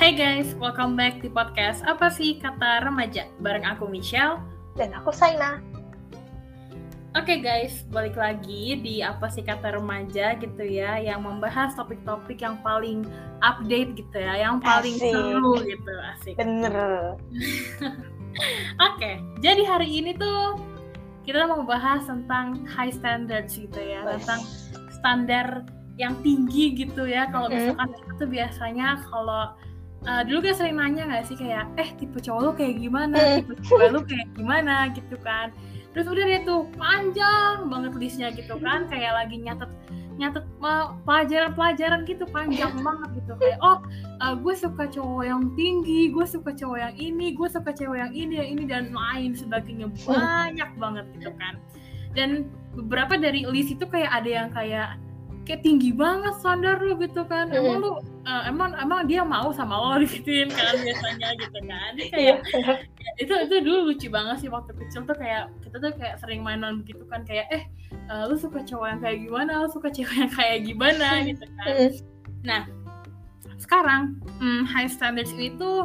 Hai guys, welcome back di podcast Apa sih Kata Remaja? Bareng aku Michelle. Dan aku Saina. Oke guys, balik lagi di Apa sih Kata Remaja gitu ya Yang membahas topik-topik yang paling update gitu ya Yang paling Asik. seru gitu, asik Bener. Oke, jadi hari ini tuh kita mau bahas tentang high standards gitu ya. Tentang standar yang tinggi gitu ya Kalau Mm. misalkan kita tuh biasanya kalau uh, dulu kan sering nanya nggak sih kayak eh tipe cowok lu kayak gimana? Mm. tipe cewek lu kayak gimana? Gitu kan. Terus udah deh tuh panjang banget listnya gitu kan. Kayak lagi nyatet nyatet pelajaran-pelajaran gitu panjang banget gitu. Kayak oh uh, gue suka cowok yang tinggi gue suka cowok yang ini gue suka cewek yang ini yang ini dan lain sebagainya. Banyak banget gitu kan. Dan beberapa dari list itu kayak ada yang kayak kayak tinggi banget standar lu gitu kan. Emang lu uh, emang emang dia mau sama lo digituin kan biasanya gitu kan. Dia kayak Iya. itu itu dulu lucu banget sih waktu kecil tuh kayak kita tuh kayak sering mainan begitu kan. Kayak eh uh, lu suka cowok yang kayak gimana? Lu suka cewek yang kayak gimana? gitu kan. Mm. sekarang hmm, high standards itu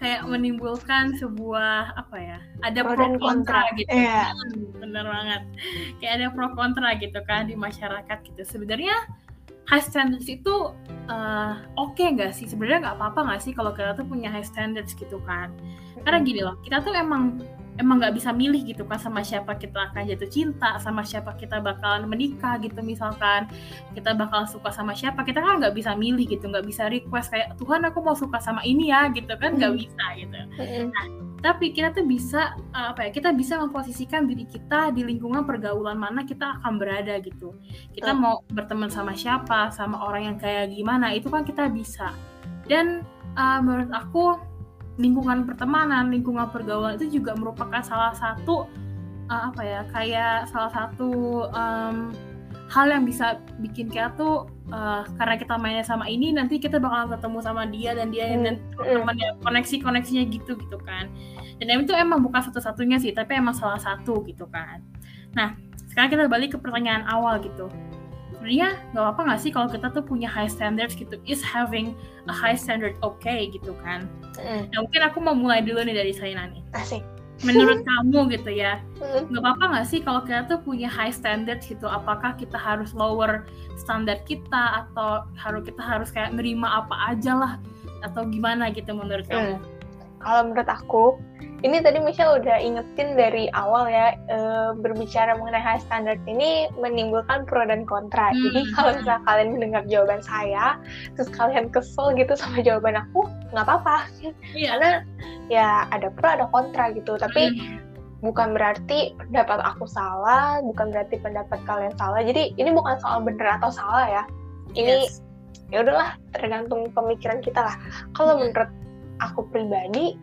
kayak menimbulkan sebuah apa ya ada Pro pro, dan kontra, kontra. gitu Iya. Hmm, bener banget. Kayak ada pro kontra gitu kan di masyarakat gitu. Sebenarnya high standards itu uh, oke nggak sih? Sebenarnya nggak apa-apa nggak sih kalau kita tuh punya high standards gitu kan? Karena gini loh kita tuh emang emang nggak bisa milih gitu kan sama siapa kita akan jatuh cinta sama siapa kita bakalan menikah gitu misalkan. Kita bakal suka sama siapa kita kan nggak bisa milih gitu nggak bisa request kayak Tuhan aku mau suka sama ini ya gitu kan nggak Hmm. bisa gitu. Mm-mm. tapi kita tuh bisa uh, apa ya kita bisa memposisikan diri kita di lingkungan pergaulan mana kita akan berada gitu. Kita mau berteman sama siapa sama orang yang kayak gimana itu kan kita bisa. Dan uh, menurut aku lingkungan pertemanan lingkungan pergaulan itu juga merupakan salah satu uh, apa ya kayak salah satu um, hal yang bisa bikin kita tuh uh, karena kita mainnya sama ini nanti kita bakal ketemu sama dia dan dia Hmm. dan Mm. temannya koneksi koneksinya gitu gitu kan dan itu emang bukan satu-satunya sih tapi emang salah satu gitu kan nah sekarang kita balik ke pertanyaan awal gitu sebenarnya nggak apa nggak sih kalau kita tuh punya high standards gitu is having a high standard okay gitu kan Mm. nah mungkin aku mau mulai dulu nih dari Saina nih Asik. menurut kamu gitu ya Mm. nggak apa-apa nggak sih kalau kita tuh punya high standards gitu apakah kita harus lower standar kita atau harus kita harus kayak nerima apa aja lah atau gimana gitu menurut kamu Mm. Kalau menurut aku, ini tadi Michelle udah ingetin dari awal ya, eh, berbicara mengenai high standard ini menimbulkan pro dan kontra. Hmm. Jadi kalau misalnya kalian mendengar jawaban saya, terus kalian kesel gitu sama jawaban aku, nggak apa-apa. iya Karena ya ada pro ada kontra gitu. Tapi Hmm. bukan berarti pendapat aku salah, bukan berarti pendapat kalian salah. Jadi ini bukan soal bener atau salah ya. Ini Yes. ya udahlah tergantung pemikiran kita lah. Kalau Hmm. menurut aku pribadi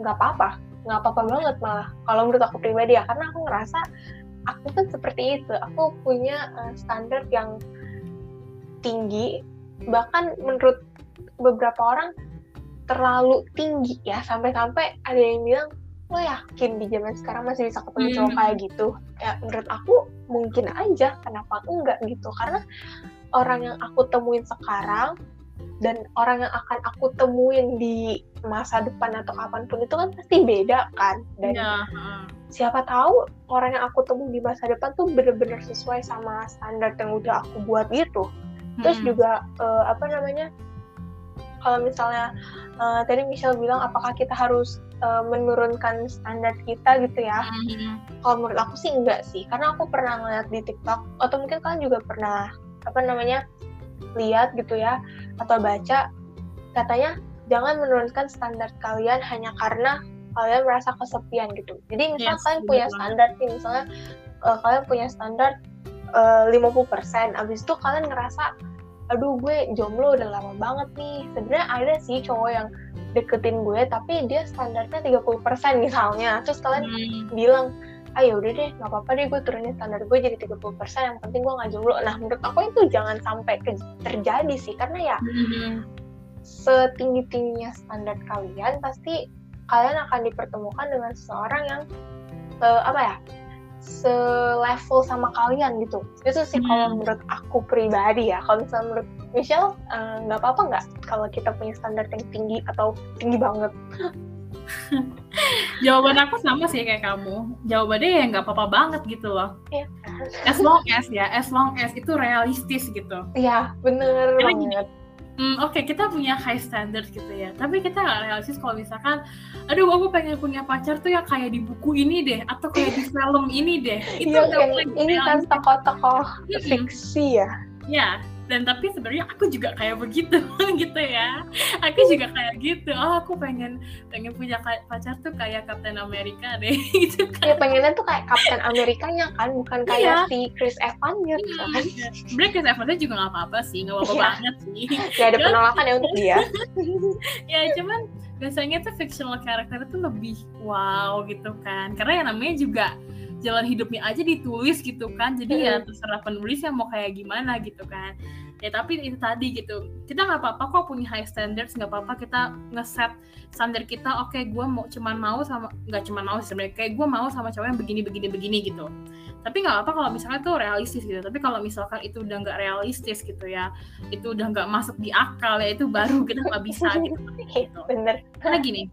nggak apa-apa, nggak apa-apa banget malah. Kalau menurut aku pribadi ya, karena aku ngerasa aku kan seperti itu. Aku punya eh, standar yang tinggi, bahkan menurut beberapa orang terlalu tinggi ya sampai-sampai ada yang bilang lo yakin di zaman sekarang masih bisa ketemu Hmm. cowok kayak gitu ya menurut aku mungkin aja kenapa enggak gitu karena orang yang aku temuin sekarang dan orang yang akan aku temuin di masa depan atau kapan pun itu kan pasti beda kan dan heeh. siapa tahu orang yang aku temuin di masa depan tuh bener-bener sesuai sama standar yang udah aku buat gitu terus Mm-mm. juga eh, apa namanya kalau misalnya eh, tadi Michelle bilang apakah kita harus eh, menurunkan standar kita gitu ya Mm-mm. kalau menurut aku sih enggak sih karena aku pernah ngeliat di TikTok atau mungkin kalian juga pernah apa namanya lihat gitu ya atau baca katanya jangan menurunkan standar kalian hanya karena kalian merasa kesepian gitu. Jadi misal Yes, kalian bener punya standar nih misalnya eh, kalian punya standar eh, 50% abis itu kalian ngerasa aduh gue jomblo udah lama banget nih. Sebenarnya ada sih cowok yang deketin gue tapi dia standarnya 30% misalnya. Terus kalian Hmm. bilang ah ya udah deh nggak apa-apa deh gue turunin standar gue jadi 30% yang penting gue nggak jomblo nah menurut aku itu jangan sampai terjadi sih karena ya Mm-mm. setinggi tingginya standar kalian pasti kalian akan dipertemukan dengan seseorang yang eh, apa ya selevel sama kalian gitu itu sih kalau Hmm. menurut aku pribadi ya kalau misalnya menurut Michelle eh, nggak uh, apa-apa nggak kalau kita punya standar yang tinggi atau tinggi banget Jawaban aku sama sih kayak kamu. Jawabannya ya nggak apa-apa banget gitu loh. Iya. As long as ya, as long as itu realistis gitu. Iya, bener Karena banget. Hmm, Oke, okay, kita punya high standard gitu ya. Tapi kita nggak realistis kalau misalkan, aduh aku pengen punya pacar tuh yang kayak di buku ini deh, atau kayak di film ini deh. Itu iya, ini kan tokoh-tokoh fiksi ya. Ya, dan tapi sebenarnya aku juga kayak begitu gitu ya. Aku juga kayak gitu. Oh aku pengen pengen punya pacar tuh kayak Captain America deh gitu kan. Ya pengennya tuh kayak Captain Amerikanya kan bukan kayak iya. si Chris Evans gitu iya. kan. Sebenarnya Chris Evans juga nggak apa-apa sih nggak apa-apa iya. banget sih. Ya ada penolakan ya untuk dia. Ya cuman biasanya tuh fictional character itu lebih wow gitu kan. Karena yang namanya juga jalan hidupnya aja ditulis gitu kan. Jadi ya terserah penulis yang mau kayak gimana gitu kan. Ya tapi itu tadi gitu kita nggak apa-apa kok punya high standards nggak apa-apa kita ngeset standar kita oke okay, gue mau cuman mau sama nggak cuman mau sebenarnya kayak gue mau sama cowok yang begini begini begini gitu. Tapi nggak apa kalau misalnya itu realistis gitu. Tapi kalau misalkan itu udah nggak realistis gitu ya itu udah nggak masuk di akal ya itu baru kita nggak bisa gitu, gitu. bener. Karena gini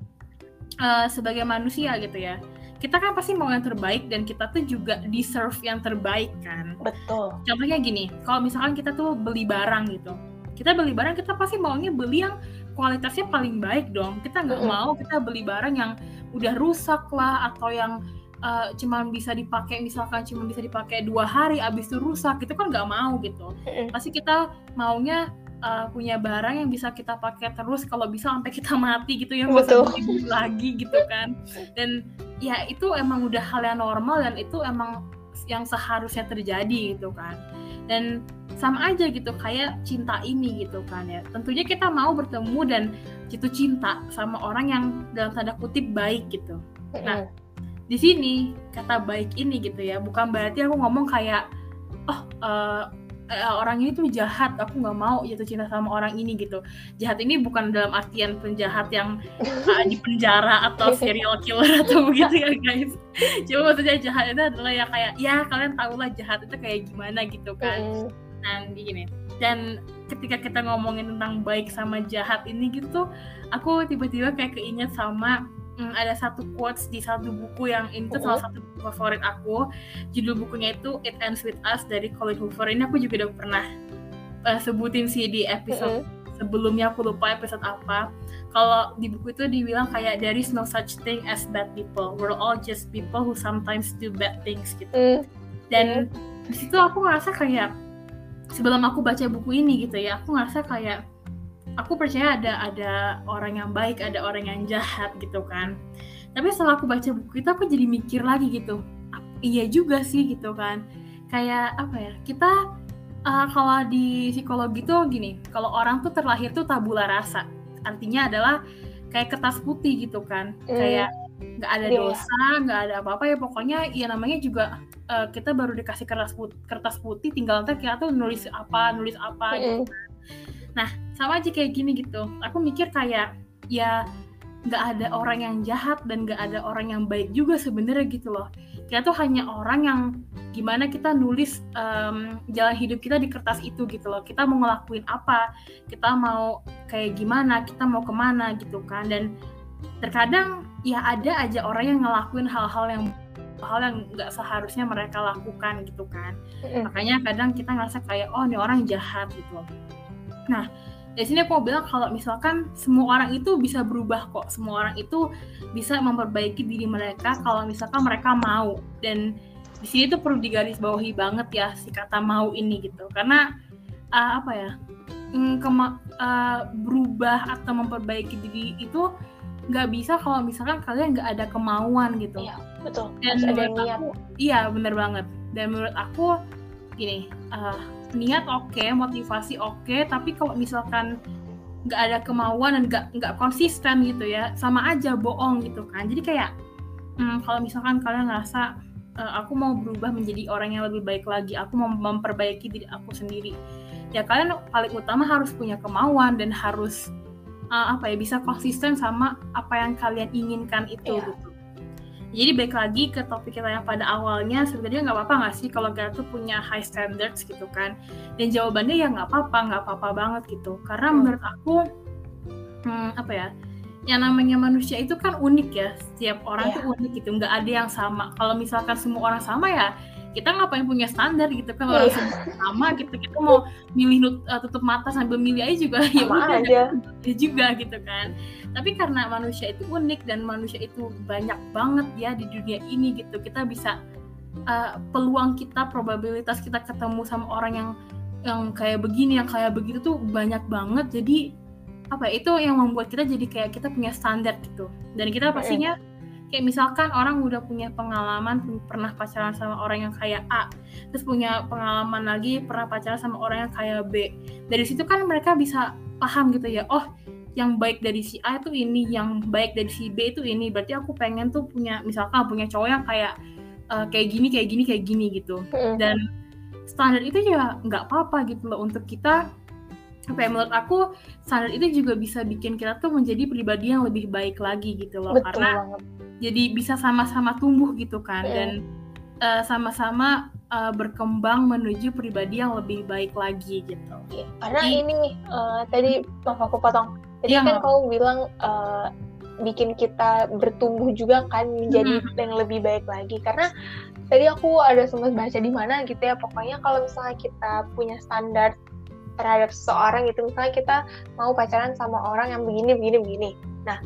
uh, sebagai manusia gitu ya kita kan pasti mau yang terbaik dan kita tuh juga deserve yang terbaik kan. Betul. Contohnya gini, kalau misalkan kita tuh beli barang gitu, kita beli barang kita pasti maunya beli yang kualitasnya paling baik dong. Kita nggak mm -hmm. mau kita beli barang yang udah rusak lah atau yang uh, cuman bisa dipakai misalkan cuma bisa dipakai dua hari abis itu rusak itu kan nggak mau gitu. Mm -hmm. Pasti kita maunya uh, punya barang yang bisa kita pakai terus kalau bisa sampai kita mati gitu ya bisa beli lagi gitu kan. Dan ya itu emang udah hal yang normal dan itu emang yang seharusnya terjadi gitu kan. Dan sama aja gitu kayak cinta ini gitu kan ya. Tentunya kita mau bertemu dan jatuh cinta sama orang yang dalam tanda kutip baik gitu. Nah di sini kata baik ini gitu ya bukan berarti aku ngomong kayak oh uh, uh, orang ini tuh jahat aku nggak mau jatuh cinta sama orang ini gitu. Jahat ini bukan dalam artian penjahat yang uh, di penjara atau serial killer atau begitu ya guys. Cuma maksudnya jahat itu adalah ya kayak ya kalian tau lah jahat itu kayak gimana gitu kan. Nah gini dan ketika kita ngomongin tentang baik sama jahat ini gitu aku tiba-tiba kayak keinget sama hmm, ada satu quotes di satu buku yang ini tuh salah satu buku favorit aku. Judul bukunya itu It Ends With Us dari Colin Hoover. Ini aku juga udah pernah uh, sebutin sih di episode mm sebelumnya aku lupa episode apa. Kalau di buku itu dibilang kayak there is no such thing as bad people. We're all just people who sometimes do bad things gitu. Mm. Dan mm. di situ aku ngerasa kayak sebelum aku baca buku ini gitu ya, aku ngerasa kayak aku percaya ada ada orang yang baik ada orang yang jahat gitu kan. Tapi setelah aku baca buku itu aku jadi mikir lagi gitu. Iya juga sih gitu kan. Kayak apa ya kita uh, kalau di psikologi tuh gini kalau orang tuh terlahir tuh tabula rasa. Artinya adalah kayak kertas putih gitu kan. Mm. kayak nggak ada yeah. dosa nggak ada apa-apa ya. Pokoknya ya namanya juga uh, kita baru dikasih kertas putih, kertas putih tinggal nanti kita tuh nulis apa nulis apa mm. gitu kan. Nah, sama aja kayak gini gitu. Aku mikir kayak ya nggak ada orang yang jahat dan nggak ada orang yang baik juga sebenarnya gitu loh. Kita tuh hanya orang yang gimana kita nulis um, jalan hidup kita di kertas itu gitu loh. Kita mau ngelakuin apa, kita mau kayak gimana, kita mau ke mana gitu kan. Dan terkadang ya ada aja orang yang ngelakuin hal-hal yang hal yang nggak seharusnya mereka lakukan gitu kan. Makanya kadang kita ngerasa kayak oh ini orang jahat gitu. Nah, di sini aku mau bilang kalau misalkan semua orang itu bisa berubah kok, semua orang itu bisa memperbaiki diri mereka kalau misalkan mereka mau. Dan di sini tuh perlu digarisbawahi banget ya si kata mau ini gitu, karena uh, apa ya, mm, kema uh, berubah atau memperbaiki diri itu nggak bisa kalau misalkan kalian nggak ada kemauan gitu. Iya, betul. Dan menurut aku, iya bener banget. Dan menurut aku gini, uh, niat oke okay, motivasi oke okay, tapi kalau misalkan nggak ada kemauan dan nggak nggak konsisten gitu ya sama aja bohong gitu kan jadi kayak hmm, kalau misalkan kalian ngerasa uh, aku mau berubah menjadi orang yang lebih baik lagi aku mau memperbaiki diri aku sendiri ya kalian paling utama harus punya kemauan dan harus uh, apa ya bisa konsisten sama apa yang kalian inginkan itu yeah. gitu jadi baik lagi ke topik kita yang pada awalnya sebenarnya nggak apa-apa nggak sih kalau kita tuh punya high standards gitu kan? Dan jawabannya ya nggak apa-apa nggak apa-apa banget gitu. Karena menurut aku hmm, apa ya yang namanya manusia itu kan unik ya. Setiap orang yeah. tuh unik gitu nggak ada yang sama. Kalau misalkan semua orang sama ya kita ngapain punya standar gitu kan? Orang yeah. semua sama gitu kita mau milih uh, tutup mata sambil milih aja juga ya udah aja. ya juga gitu kan? Tapi karena manusia itu unik dan manusia itu banyak banget ya di dunia ini gitu kita bisa uh, peluang kita probabilitas kita ketemu sama orang yang yang kayak begini yang kayak begitu tuh banyak banget. Jadi apa ya, itu yang membuat kita jadi kayak kita punya standar gitu. Dan kita pastinya kayak misalkan orang udah punya pengalaman pernah pacaran sama orang yang kayak A terus punya pengalaman lagi pernah pacaran sama orang yang kayak B. Dari situ kan mereka bisa paham gitu ya oh yang baik dari si A itu ini yang baik dari si B itu ini. Berarti aku pengen tuh punya misalkan punya cowok yang kayak uh, kayak gini kayak gini kayak gini gitu. Dan standar itu ya nggak apa-apa gitu loh untuk kita apa ya menurut aku standar itu juga bisa bikin kita tuh menjadi pribadi yang lebih baik lagi gitu loh Betul karena banget jadi bisa sama-sama tumbuh gitu kan yeah. dan uh, sama-sama uh, berkembang menuju pribadi yang lebih baik lagi gitu. Yeah. Karena jadi, ini uh, tadi maaf aku potong. Tadi yeah, kan kamu bilang uh, bikin kita bertumbuh juga kan menjadi hmm. yang lebih baik lagi karena tadi aku ada sempat baca di mana gitu ya pokoknya kalau misalnya kita punya standar terhadap seseorang gitu. Misalnya kita mau pacaran sama orang yang begini begini begini. Nah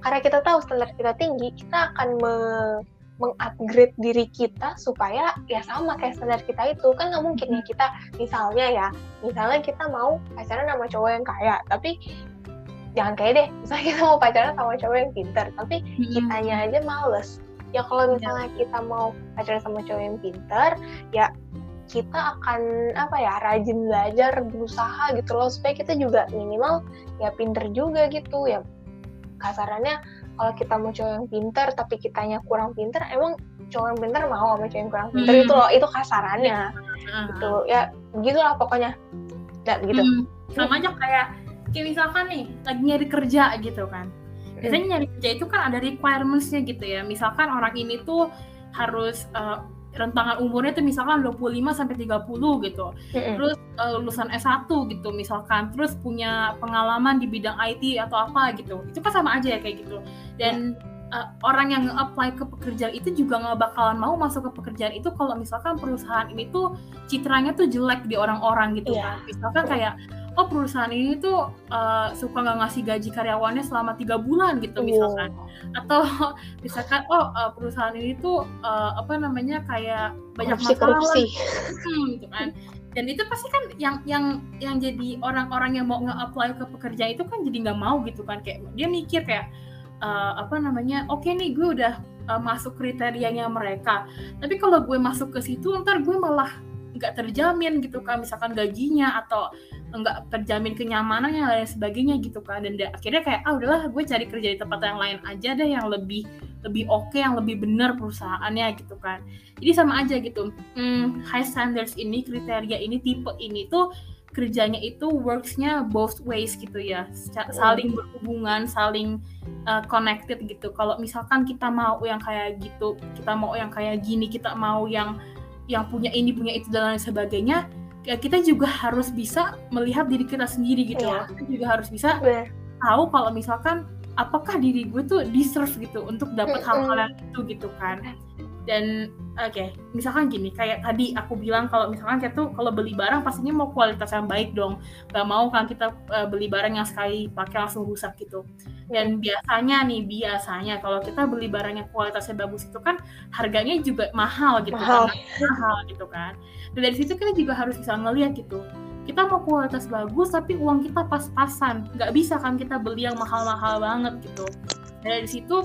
karena kita tahu standar kita tinggi kita akan me mengupgrade diri kita supaya ya sama kayak standar kita itu. Kan nggak mungkin ya kita misalnya ya misalnya kita mau pacaran sama cowok yang kaya tapi jangan kayak deh. Misalnya kita mau pacaran sama cowok yang pinter tapi hmm. kitanya aja males. Ya kalau iya. misalnya kita mau pacaran sama cowok yang pinter ya kita akan apa ya rajin belajar berusaha gitu loh. Supaya kita juga minimal ya pinter juga gitu. Ya kasarannya kalau kita mau cowok yang pinter tapi kitanya kurang pinter emang cowok yang pinter mau sama cowok yang kurang pinter? Hmm. itu loh itu kasarannya. Hmm. gitu. Ya begitulah pokoknya. Nggak begitu hmm. sama aja kayak kayak misalkan nih lagi nyari kerja gitu kan. Biasanya nyari kerja itu kan ada requirementsnya gitu ya. Misalkan orang ini tuh harus uh, rentangan umurnya tuh misalkan 25 sampai 30 gitu. Mm-hmm. Terus uh, lulusan S1 gitu misalkan, terus punya pengalaman di bidang IT atau apa gitu. Itu kan sama aja ya kayak gitu. Dan yeah. uh, orang yang nge-apply ke pekerjaan itu juga nggak bakalan mau masuk ke pekerjaan itu kalau misalkan perusahaan ini tuh citranya tuh jelek di orang-orang gitu yeah. kan. Misalkan kayak oh perusahaan ini tuh uh, suka nggak ngasih gaji karyawannya selama tiga bulan gitu misalkan. Atau misalkan oh uh, perusahaan ini tuh uh, apa namanya kayak banyak korupsi, masalah korupsi. Hmm, gitu kan. Dan itu pasti kan yang yang yang jadi orang-orang yang mau nge-apply ke pekerjaan itu kan jadi nggak mau gitu kan. Kayak dia mikir kayak uh, apa namanya oke okay nih gue udah uh, masuk kriterianya mereka. Tapi kalau gue masuk ke situ ntar gue malah nggak terjamin gitu kan misalkan gajinya atau nggak terjamin kenyamanannya dan lain sebagainya gitu kan. Dan akhirnya kayak ah udahlah gue cari kerja di tempat yang lain aja deh yang lebih lebih oke okay, yang lebih benar perusahaannya gitu kan. Jadi sama aja gitu. Hmm, high standards ini kriteria ini tipe ini tuh kerjanya itu worksnya both ways gitu ya. Saling berhubungan saling uh, connected gitu. Kalau misalkan kita mau yang kayak gitu kita mau yang kayak gini kita mau yang yang punya ini punya itu dan lain sebagainya ya kita juga harus bisa melihat diri kita sendiri gitu yeah. kita juga harus bisa yeah. tahu kalau misalkan apakah diri gue tuh deserve gitu untuk dapat hal-hal yang itu gitu kan dan oke okay, misalkan gini kayak tadi aku bilang kalau misalkan kita tuh kalau beli barang pastinya mau kualitas yang baik dong. Gak mau kan kita uh, beli barang yang sekali pakai langsung rusak gitu. Dan biasanya nih biasanya kalau kita beli barang yang kualitasnya bagus itu kan harganya juga mahal gitu mahal. kan. Mahal. Gitu kan. Dan dari situ kita juga harus bisa ngeliat gitu kita mau kualitas bagus tapi uang kita pas-pasan. Nggak bisa kan kita beli yang mahal-mahal banget gitu. Dan dari situ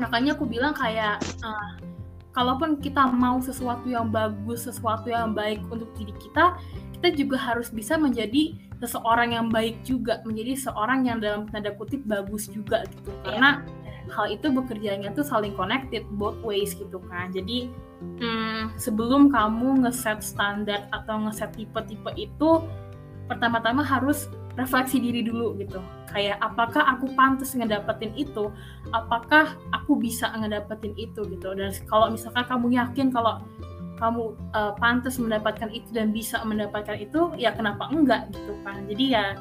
makanya aku bilang kayak uh, kalaupun kita mau sesuatu yang bagus, sesuatu yang baik untuk diri kita, kita juga harus bisa menjadi seseorang yang baik juga, menjadi seorang yang dalam tanda kutip bagus juga gitu. Iya. Karena hal itu bekerjanya tuh saling connected both ways gitu kan. Jadi hmm, sebelum kamu ngeset standar atau ngeset tipe-tipe itu pertama-tama harus refleksi diri dulu gitu. Kayak apakah aku pantas ngedapetin itu? Apakah aku bisa ngedapetin itu gitu? Dan kalau misalkan kamu yakin kalau kamu uh, pantas mendapatkan itu dan bisa mendapatkan itu ya kenapa enggak gitu kan? Jadi ya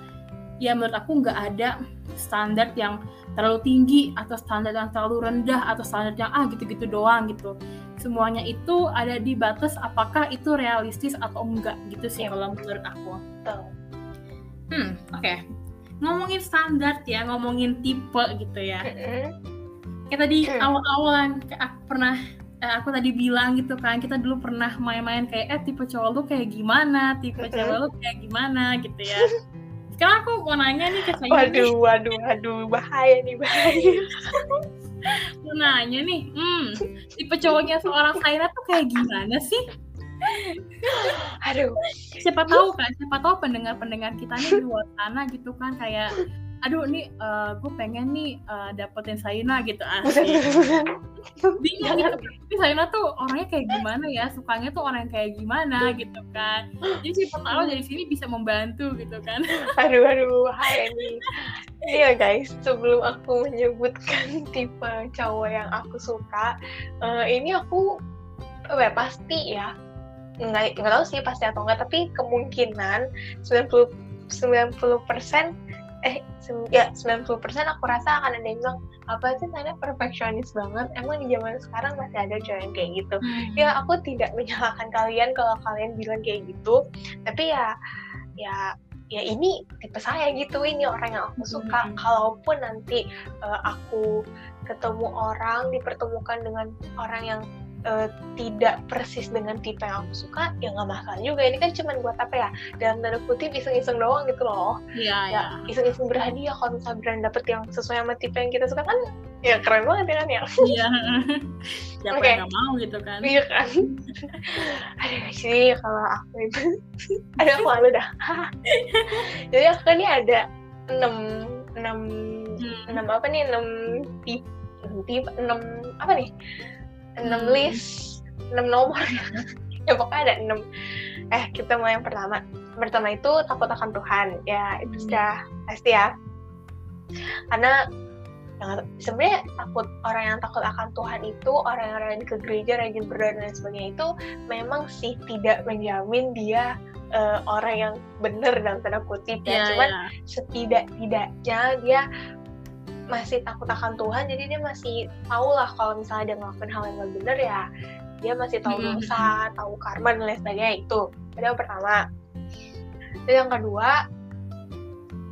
ya menurut aku nggak ada standar yang terlalu tinggi atau standar yang terlalu rendah atau standar yang ah gitu-gitu doang gitu. Semuanya itu ada di batas apakah itu realistis atau enggak gitu sih ya. kalau menurut aku hmm oke. Okay. ngomongin standar ya ngomongin tipe gitu ya. Kayak tadi awal-awalan aku pernah eh, aku tadi bilang gitu kan kita dulu pernah main-main kayak eh tipe cowok lu kayak gimana? Tipe cewek lu kayak gimana? gitu ya. Sekarang aku mau nanya nih ke saya waduh waduh waduh bahaya nih bahaya. Mau nanya nih hmm tipe cowoknya seorang Saira tuh kayak gimana sih aduh. Siapa tahu kan siapa tahu pendengar-pendengar kita nih di luar sana gitu kan kayak aduh nih uh, gue pengen nih uh, dapetin Saina gitu. Ah bingung gitu tapi Saina tuh orangnya kayak gimana ya? Sukanya tuh orang yang kayak gimana? gitu kan. Jadi siapa tahu dari sini bisa membantu gitu kan. Aduh aduh hai nih iya guys sebelum aku menyebutkan tipe cowok yang aku suka uh, ini aku ya pasti ya nggak nggak tahu sih pasti atau enggak tapi kemungkinan 90 90 persen eh ya 90% aku rasa akan ada yang bilang apa sih saya perfeksionis banget emang di zaman sekarang masih ada cowok yang kayak gitu hmm. ya aku tidak menyalahkan kalian kalau kalian bilang kayak gitu tapi ya ya ya ini tipe saya gitu ini orang yang aku suka hmm. kalaupun nanti uh, aku ketemu orang dipertemukan dengan orang yang uh, tidak persis dengan tipe yang aku suka ya nggak masalah juga. Ini kan cuma buat apa ya? Dalam tanda kutip iseng-iseng doang gitu loh. Iya ya, ya. iseng-iseng berhadiah kalau misalnya berani dapet yang sesuai sama tipe yang kita suka kan ya keren banget ya kan ya? Iya. Siapa okay. yang gak mau gitu kan. Iya kan? Aduh sih kalau aku itu. Ada aku malu dah. Jadi aku kan ini ada enam enam hmm. enam apa nih? Enam tipe tipe enam apa nih enam hmm. list enam nomor ya pokoknya ada enam eh kita mulai yang pertama pertama itu takut akan Tuhan ya itu hmm. sudah pasti ya karena sebenarnya takut orang yang takut akan Tuhan itu orang yang rajin ke gereja rajin berdoa dan sebagainya itu memang sih tidak menjamin dia uh, orang yang benar dalam tanda kutip ya, yeah, cuman yeah. setidak-tidaknya dia masih takut akan Tuhan jadi dia masih tahu lah kalau misalnya dia ngelakuin hal yang gak bener ya dia masih tahu mm-hmm. dosa tahu karma dan lain sebagainya itu. Itu yang pertama. Dan yang kedua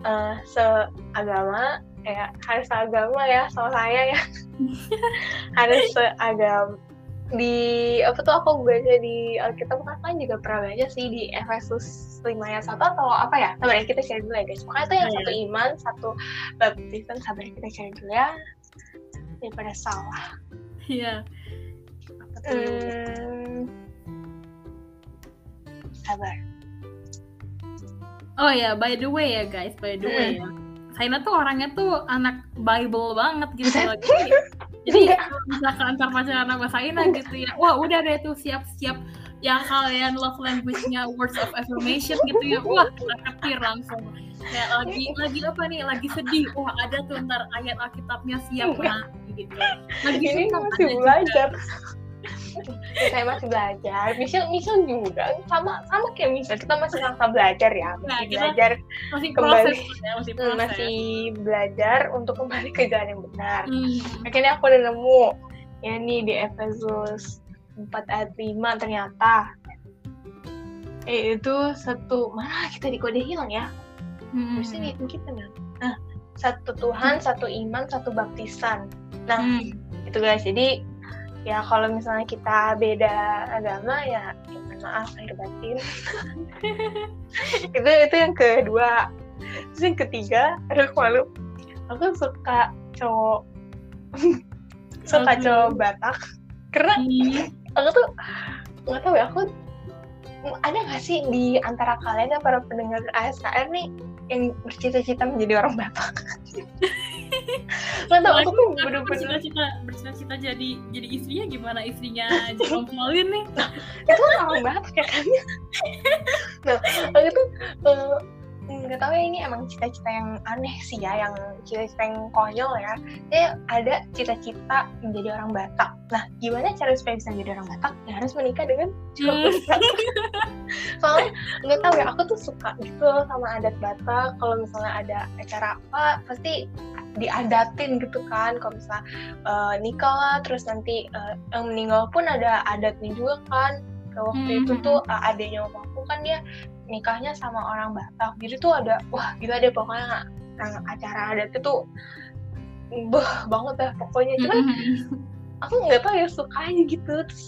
uh, seagama ya harus seagama ya sama saya ya. Harus seagama di apa tuh aku baca di Alkitab kan juga pernah baca sih di Efesus 5 ayat 1 atau apa ya? Sabar ya kita share dulu ya guys. Pokoknya itu yang satu iya. iman, satu baptisan, sabar ya kita share dulu ya. Daripada salah. Iya. Hmm, sabar. Oh ya, by the way ya guys, by the way ya. Saina tuh orangnya tuh anak Bible banget gitu lagi jadi kalau misalkan antar pacaran sama Saina gitu ya. Wah udah deh tuh siap-siap yang kalian love language-nya words of affirmation gitu ya. Wah ketir langsung. Kayak lagi lagi apa nih? Lagi sedih. Wah ada tuh ntar ayat alkitabnya siap nah gitu. Lagi ini masih belajar juga saya masih belajar. Misal misal juga. Sama sama kayak misal kita masih sama belajar ya. Masih nah, belajar masih kembali. proses, ya, masih, proses. masih belajar untuk kembali ke jalan yang benar. Hmm. akhirnya aku udah nemu. Ya nih di Efesus 4 ayat 5 ternyata. Eh, itu satu mana kita di kode hilang ya. Hmm. ini kita nah satu Tuhan satu iman satu baptisan. Nah hmm. itu guys. Jadi ya kalau misalnya kita beda agama ya, ya maaf lahir batin. Itu itu yang kedua. Terus yang ketiga aduh aku malu. Aku suka cowok. Suka cowok Batak. Karena hmm. aku tuh nggak tahu ya aku ada nggak sih di antara kalian ya para pendengar ASKR nih yang bercita-cita menjadi orang Batak. Nggak tahu aku tuh bener-bener bercita-cita bercita-cita jadi jadi istrinya gimana? Istrinya Jerome Pauline nih? Itu kan orang banget ya kan? Nah aku tuh uh, nggak tahu ya ini emang cita-cita yang aneh sih ya yang cita-cita yang konyol ya. Ya ada cita-cita menjadi orang Batak. Nah gimana cara supaya bisa menjadi orang Batak? Ya harus menikah dengan cowok Hmm. Batak. Soalnya nggak tahu ya aku tuh suka gitu sama adat Batak. Kalau misalnya ada acara apa pasti diadatin gitu kan. Kalau misalnya eh, nikah lah terus nanti eh, yang meninggal pun ada adatnya juga kan. Waktu Hmm, itu hmm, tuh eh, adiknya om aku kan dia nikahnya sama orang Batak. Jadi tuh ada wah gila deh pokoknya acara adatnya tuh beh banget ya pokoknya. Cuman aku nggak tahu ya suka aja gitu. Terus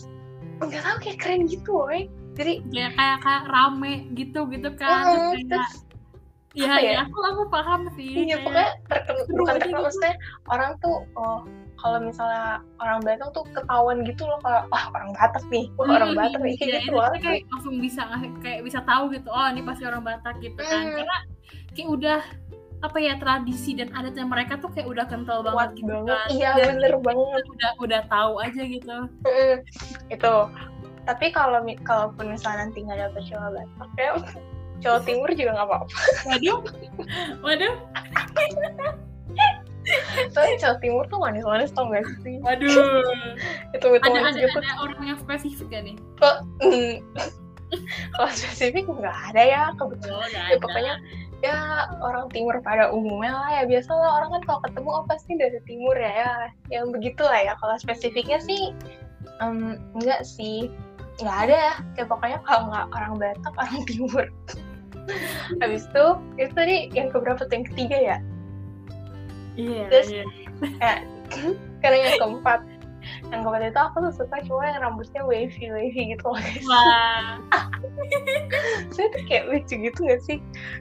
nggak tahu kayak keren gitu woy. Jadi kayak kayak kayak rame gitu gitu kan. Eh, terus kayak terus ya, apa ya? ya aku aku paham sih Iya pokoknya terkenal bukan aja terkenal gitu. maksudnya orang tuh oh kalau misalnya orang Batak tuh ketahuan gitu loh kalau wah orang Batak nih wah orang Hmm, Batak nih iya, kayak gitu itu loh kayak langsung bisa kayak bisa tahu gitu oh ini pasti orang Batak gitu kan. Hmm. karena kayak udah apa ya tradisi dan adatnya mereka tuh kayak udah kental kuat banget gitu banget. kan. Iya Dan bener banget. udah udah tahu aja gitu. Itu. Tapi kalau kalaupun misalnya nanti nggak dapet cowok Batak ya cowok Timur juga nggak apa-apa. Waduh. Waduh. Soalnya cowok Timur tuh manis-manis tau gak sih? Waduh. Itu itu ada ada gitu. ada orang yang spesifik gak nih? Kok mm, kalau spesifik nggak ada ya kebetulan. Oh, ya pokoknya ya orang timur pada umumnya lah ya. Biasa lah orang kan kalau ketemu oh pasti dari timur ya ya. Yang begitu lah ya. Kalau spesifiknya sih em, enggak sih. Nggak ada ya. Kayak pokoknya kalau nggak orang Batak orang timur habis itu itu tadi yang keberapa tuh? Yang ketiga ya? Iya Terus- iya. karena yang keempat yang keempat itu aku tuh suka cowok yang rambutnya wavy wavy gitu loh guys. Wah. Saya tuh kayak lucu gitu gak sih?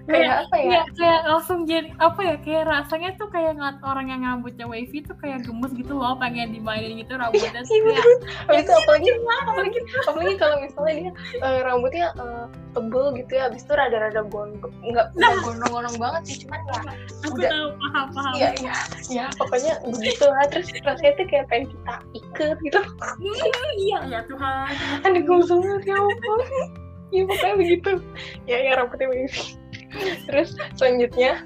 Kayak apa ya? Iya, kayak langsung jadi apa ya kayak rasanya tuh kayak ngeliat orang yang rambutnya wavy tuh kayak gemes gitu loh pengen dimainin gitu rambutnya. Iya, habis itu apalagi apalagi apalagi kalau misalnya dia eh, rambutnya eh, tebel gitu ya habis itu rada-rada gondrong nggak nggak gondrong-gondrong banget sih cuman ya aku Udah. tahu paham paham. Iya iya ya pokoknya begitu lah terus rasanya tuh kayak pengen kita ikat gitu. Iya ya Tuhan. Ada gosongnya ya ampun ya pokoknya begitu. Ya ya rambutnya wavy terus selanjutnya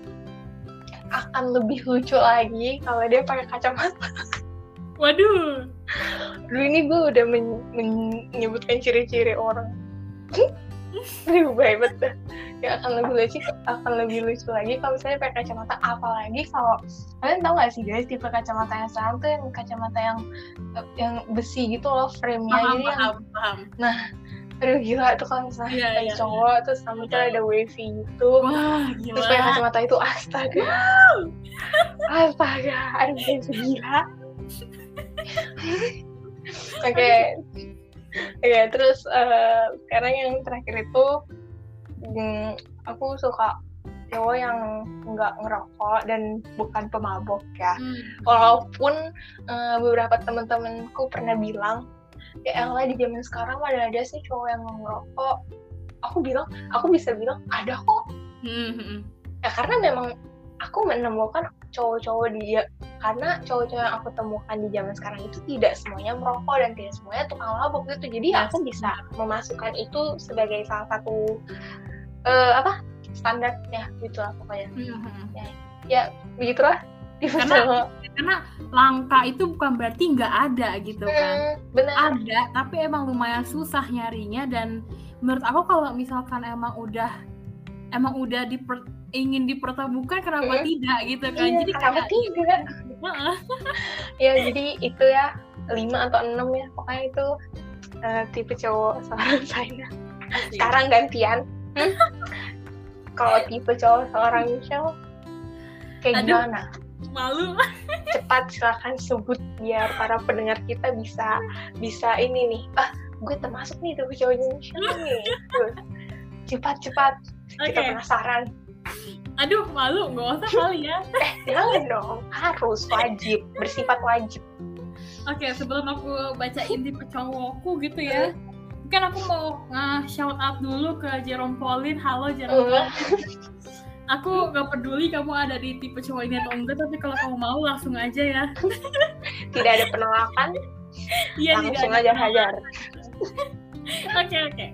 akan lebih lucu lagi kalau dia pakai kacamata. Waduh. Dulu ini gue udah men- menyebutkan ciri-ciri orang. Aduh, hebat dah. Ya akan lebih lucu, akan lebih lucu lagi kalau misalnya pakai kacamata. Apalagi kalau kalian tahu gak sih guys tipe kacamata yang sekarang tuh yang kacamata yang yang besi gitu loh frame-nya. paham Jadi yang paham paham aduh gila itu kalau misalnya Iya, kayak iya. cowok terus rambutnya ada wavy gitu. wah Terus pakai kacamata itu astaga. Astaga, aduh kayak gila. Oke. Oke, terus eh, sekarang yang terakhir itu mm, aku suka cowok yang nggak ngerokok dan bukan pemabok ya. Hmm. Walaupun eh, beberapa teman-temanku pernah bilang, ya elah di zaman sekarang mana ada sih cowok yang ngerokok. Aku bilang, aku bisa bilang ada kok Hmm, hmm, hmm. ya karena memang aku menemukan cowok-cowok di karena cowok-cowok yang aku temukan di zaman sekarang itu tidak semuanya merokok dan tidak semuanya tukang mabuk gitu jadi aku bisa memasukkan itu sebagai salah satu eh, apa? Standarnya gitu lah pokoknya. Hmm, hmm. ya begitulah. Karena- karena langka itu bukan berarti nggak ada gitu kan. Hmm, benar. Ada tapi emang lumayan susah nyarinya dan menurut aku kalau misalkan emang udah emang udah diper, ingin dipertemukan kenapa Hmm. tidak gitu kan? Iya, jadi kenapa kayak tidak? Ya jadi itu ya lima atau enam ya pokoknya itu eh, tipe cowok seorang saya. Sekarang gantian Hmm? kalau tipe cowok seorang Michelle kayak Aduh. gimana? malu. Cepat silakan sebut biar para pendengar kita bisa bisa ini nih. Ah gue termasuk nih tipe cowoknya Michelle nih. Tuh. cepat cepat. Oke. kita penasaran. Aduh malu. Nggak usah kali ya. Eh jangan dong. Harus wajib bersifat wajib. Oke sebelum aku bacain tipe cowokku gitu ya kan aku mau nge shout out dulu ke Jerome Pauline halo Jerome. Pauline aku gak peduli kamu ada di tipe cowok ini atau enggak tapi kalau kamu mau langsung aja ya. Tidak ada penolakan. Iya langsung aja hajar. oke oke.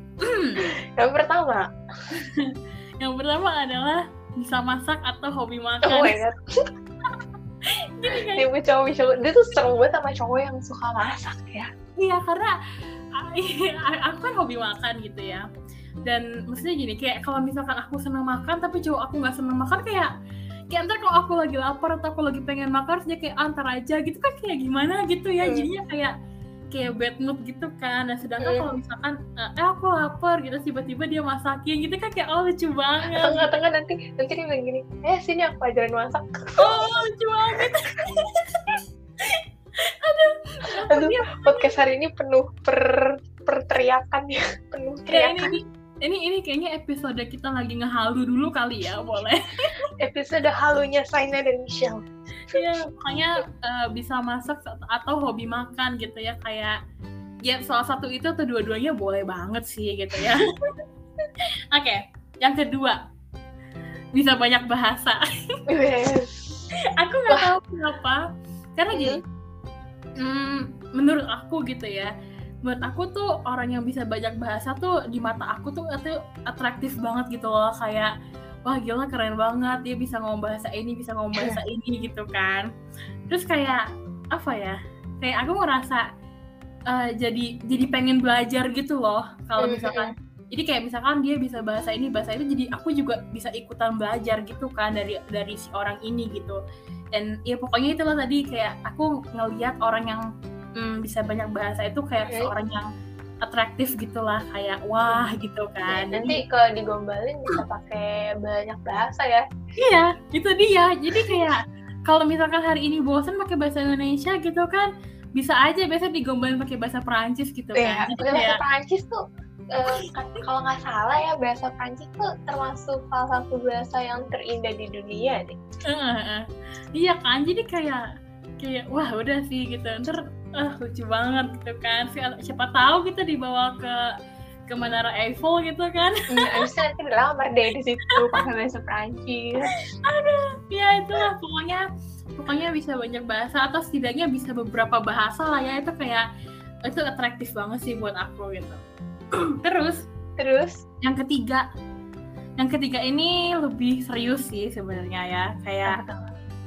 Yang pertama. Yang pertama adalah bisa masak atau hobi makan. Oh my god. Gini kan? tipe cowok dia tuh seru banget sama cowok yang suka masak ya. Iya karena aku kan hobi makan gitu ya. Dan maksudnya gini kayak kalau misalkan aku senang makan tapi cowok aku nggak senang makan kayak kayak ntar kalau aku lagi lapar atau aku lagi pengen makan dia kayak antar aja gitu kan kayak gimana gitu ya Hmm. jadinya kayak kayak bad mood gitu kan dan sedangkan Hmm. kalau misalkan eh aku lapar gitu tiba-tiba dia masakin gitu kan kayak oh lucu banget tengah-tengah nanti nanti dia bilang gini eh sini aku ajarin masak oh lucu banget aduh podcast hari ini penuh per perteriakan ya penuh teriakan. ini ini ini kayaknya episode kita lagi ngehalu dulu kali ya boleh. Episode halunya Saina dan Michelle. Iya, makanya eh, bisa masak atau hobi makan gitu ya kayak ya salah satu itu atau dua-duanya boleh banget sih gitu ya. Oke, yang kedua. Bisa banyak bahasa. Yes. aku nggak tahu kenapa, karena gini, hmm, menurut aku gitu ya, menurut aku tuh orang yang bisa banyak bahasa tuh di mata aku tuh itu atraktif banget gitu loh. Kayak wah gila keren banget. Dia bisa ngomong bahasa ini bisa ngomong bahasa ini gitu kan. Terus kayak apa ya kayak aku ngerasa eh, jadi jadi pengen belajar gitu loh. Kalau Hmm, misalkan jadi kayak misalkan dia bisa bahasa ini bahasa itu jadi aku juga bisa ikutan belajar gitu kan dari dari si orang ini gitu dan ya pokoknya itulah tadi kayak aku ngelihat orang yang hmm, bisa banyak bahasa itu kayak Oke. seorang yang atraktif gitulah kayak wah gitu kan Jadi- nanti kalau digombalin bisa pakai banyak bahasa ya Iya, itu dia. Jadi kayak kalau misalkan hari ini bosan pakai bahasa Indonesia gitu kan, bisa aja biasa digombalin pakai bahasa Perancis gitu ya kan. Jadi bahasa kayak Prancis tuh eh, kan- kalau nggak salah ya bahasa Prancis tuh termasuk salah satu bahasa yang terindah di dunia deh eh, eh, eh. iya kan. Jadi kayak kayak wah udah sih gitu. Ntar ah, lucu banget gitu kan. Si- Siapa tahu kita dibawa ke ke Menara Eiffel gitu kan. Iya, abisnya nanti dilamar deh di situ pakai bahasa Prancis ya itulah pokoknya pokoknya bisa banyak bahasa atau setidaknya bisa beberapa bahasa lah ya itu kayak itu atraktif banget sih buat aku gitu terus? Terus? Yang ketiga. Yang ketiga ini lebih serius sih sebenarnya ya. Kayak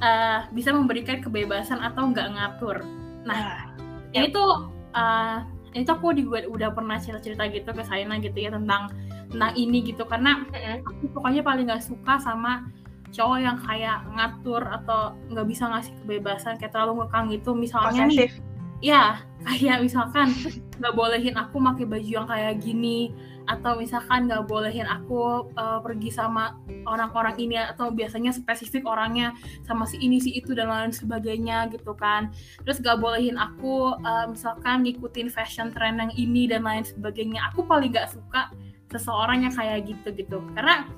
eh, bisa memberikan kebebasan atau nggak ngatur. Nah ini tuh eh, ini tuh aku juga udah pernah cerita-cerita gitu ke Saina gitu ya tentang tentang ini gitu. Karena aku pokoknya paling nggak suka sama cowok yang kayak ngatur atau nggak bisa ngasih kebebasan kayak terlalu ngekang gitu. Misalnya nih posesif ya kayak misalkan nggak bolehin aku pakai baju yang kayak gini atau misalkan nggak bolehin aku uh, pergi sama orang-orang ini atau biasanya spesifik orangnya sama si ini si itu dan lain sebagainya gitu kan. Terus nggak bolehin aku uh, misalkan ngikutin fashion trend yang ini dan lain sebagainya. Aku paling nggak suka seseorang yang kayak gitu gitu. Karena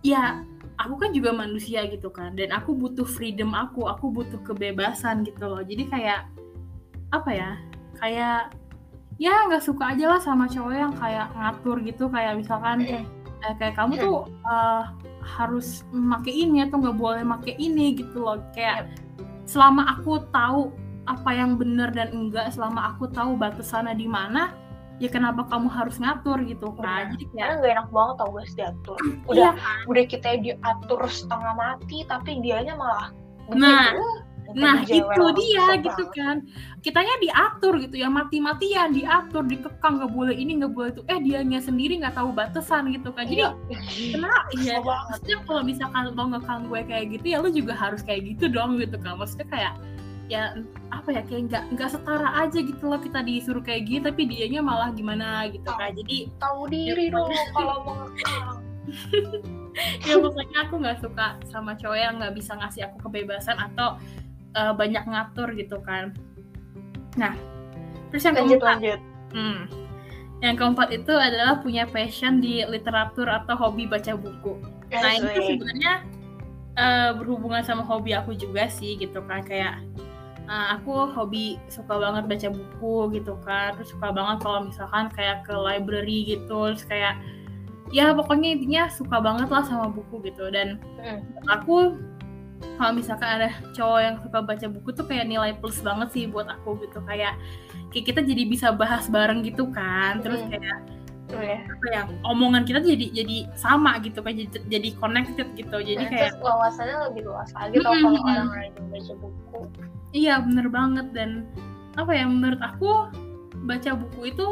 ya aku kan juga manusia gitu kan dan aku butuh freedom aku aku butuh kebebasan gitu loh. Jadi kayak apa ya kayak ya nggak suka aja lah sama cowok yang kayak ngatur gitu kayak misalkan eh, kayak kamu tuh uh, harus make ini atau nggak boleh make ini gitu loh. Kayak selama aku tahu apa yang benar dan enggak selama aku tahu batasannya di mana ya kenapa kamu harus ngatur gitu kan jadi kayak karena gak enak banget tau guys diatur. Iya udah udah kita diatur setengah mati tapi dianya malah Nah, begitu. Nah Jadi itu dia gitu kan. Kitanya diatur gitu ya Mati-matian diatur Dikekang nggak boleh ini nggak boleh itu. Eh dianya sendiri nggak tahu batasan gitu kan. Jadi Iya. kenapa? Ya. Maksudnya kalau misalkan lo ngekang gue kayak gitu Ya lo juga harus kayak gitu dong gitu kan. Maksudnya kayak ya apa ya kayak nggak nggak setara aja gitu loh kita disuruh kayak gitu tapi dianya malah gimana gitu kan. Jadi tahu diri Ya, dong kalau mau ngekang. ya pokoknya aku nggak suka sama cowok yang nggak bisa ngasih aku kebebasan atau eh, banyak ngatur gitu kan. Nah terus yang lanjut keempat. lanjut. Hmm, yang keempat itu adalah punya passion di literatur atau hobi baca buku. Nah ini tuh Asik. sebenarnya eh, berhubungan sama hobi aku juga sih gitu kan. Kayak eh, aku hobi suka banget baca buku gitu kan. Terus suka banget kalau misalkan kayak ke library gitu. Terus kayak ya pokoknya intinya suka banget lah sama buku gitu. Dan Mm. menurut aku kalau misalkan ada cowok yang suka baca buku tuh kayak nilai plus banget sih buat aku gitu kayak kayak kita jadi bisa bahas bareng gitu kan terus Mm. kayak Oh, ya. apa ya omongan kita jadi jadi sama gitu kan jadi, jadi connected gitu jadi Nah, kayak terus wawasannya lebih luas lagi tau kalau Mm-mm. orang rajin baca buku iya bener banget dan apa ya menurut aku baca buku itu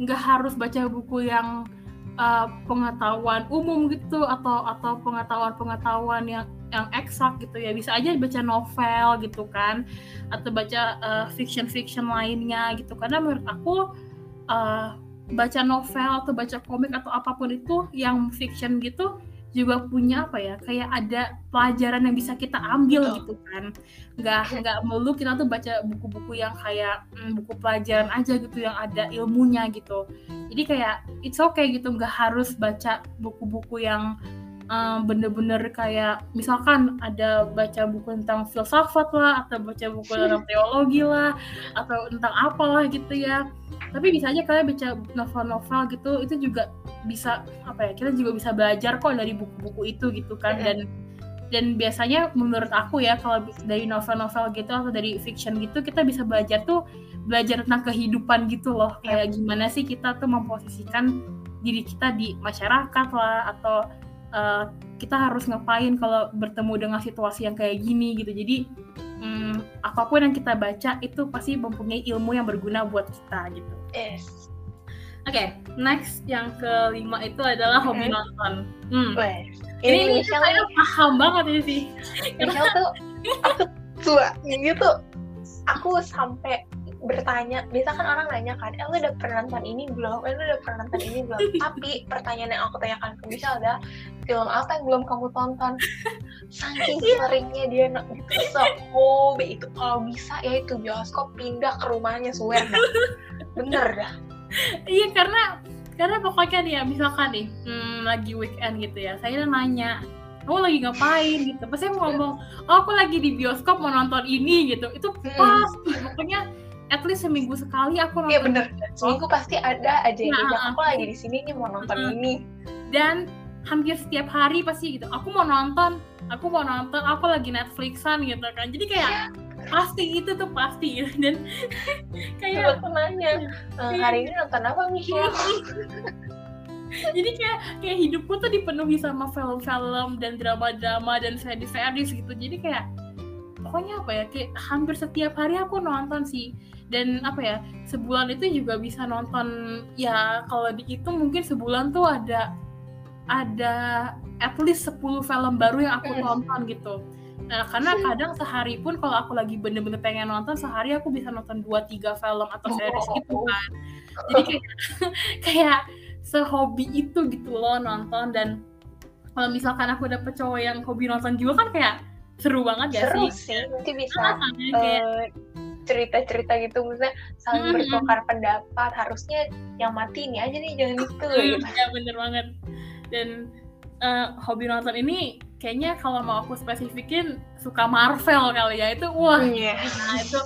nggak harus baca buku yang uh, pengetahuan umum gitu atau atau pengetahuan-pengetahuan yang yang eksak gitu ya. Bisa aja baca novel gitu kan atau baca uh, fiction-fiction lainnya gitu. Karena menurut aku uh, baca novel atau baca komik atau apa pun itu yang fiction gitu juga punya apa ya kayak ada pelajaran yang bisa kita ambil Betul. gitu kan. Nggak nggak melulu kita tuh baca buku-buku yang kayak mm, buku pelajaran aja gitu yang ada ilmunya gitu. Jadi kayak it's okay gitu nggak harus baca buku-buku yang uh, bener-bener kayak misalkan ada baca buku tentang filsafat lah atau baca buku tentang teologi lah atau tentang apalah gitu ya. Tapi bisa aja kalian baca novel-novel gitu itu juga bisa apa ya kita juga bisa belajar kok dari buku-buku itu gitu kan. Dan dan biasanya menurut aku ya kalau dari novel-novel gitu atau dari fiction gitu kita bisa belajar tuh belajar tentang kehidupan gitu loh. Iya. kayak gimana sih kita tuh memposisikan diri kita di masyarakat lah atau uh, kita harus ngapain kalau bertemu dengan situasi yang kayak gini gitu jadi hmm, apa pun yang kita baca itu pasti mempunyai ilmu yang berguna buat kita gitu yes Oke, next yang kelima itu adalah hobi nonton. Hmm. Ini, ini ini Michelle saya paham banget ini sih. Michelle tuh aku tua ini tuh aku sampai bertanya biasa kan orang nanya kan eh lu udah pernah nonton ini belum? Eh lu udah pernah nonton ini belum? Tapi pertanyaan yang aku tanyakan ke Michelle adalah film apa yang belum kamu tonton? Saking seringnya dia gitu. Sehobi itu kalau bisa ya itu bioskop pindah ke rumahnya swear dah. Bener dah. Iya karena karena pokoknya nih ya misalkan nih hmm, lagi weekend gitu ya, saya nanya kamu lagi ngapain? Gitu. Pas saya mau ngomong, oh aku lagi di bioskop mau nonton ini gitu. Itu Hmm. pasti pokoknya at least seminggu sekali aku nonton Iya bener seminggu pasti ada aja yang Nah, uh, aku lagi di sini nih mau nonton uh, ini. Dan hampir setiap hari pasti gitu. Aku mau nonton, aku mau nonton, aku lagi Netflixan gitu kan. Jadi kayak pasti itu tuh pasti gitu. dan kayak tuh nanya "Eh, hari ini nonton apa Michelle jadi kayak kayak hidupku tuh dipenuhi sama film-film dan drama-drama dan series-series gitu. Jadi kayak pokoknya apa ya kayak hampir setiap hari aku nonton sih dan apa ya sebulan itu juga bisa nonton ya kalau dihitung mungkin sebulan tuh ada ada at least 10 film baru yang aku tonton gitu. Nah karena kadang sehari pun kalau aku lagi bener-bener pengen nonton sehari aku bisa nonton 2-3 film atau series gitu kan. Jadi kayak kayak sehobi itu gitu loh nonton. Dan kalau misalkan aku dapet cowok yang hobi nonton juga kan kayak seru banget ya seru sih? sih nanti bisa Ah, kayak eh, cerita-cerita gitu misalnya saling Mm-mm. bertukar pendapat harusnya yang mati ini aja nih jangan itu Hmm, gitu. ya bener banget dan eh, hobi nonton ini kayaknya kalau mau aku spesifikin suka Marvel kali ya itu wah Iya. nah itu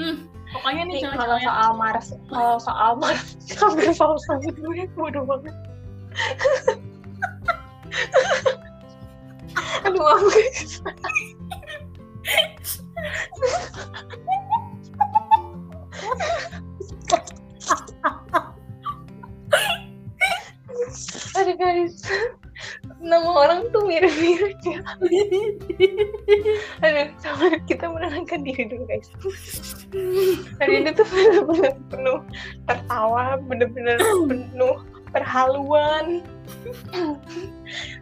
hmm, pokoknya nih Nih, kalau soal Mars, kalau soal Mars, hampir sama gue bodoh banget. Aduh, aku Aduh guys, nama orang tuh mirip-mirip ya. Aduh, sama kita menenangkan diri dulu guys. Hari ini tuh bener-bener penuh tertawa, bener-bener penuh perhaluan.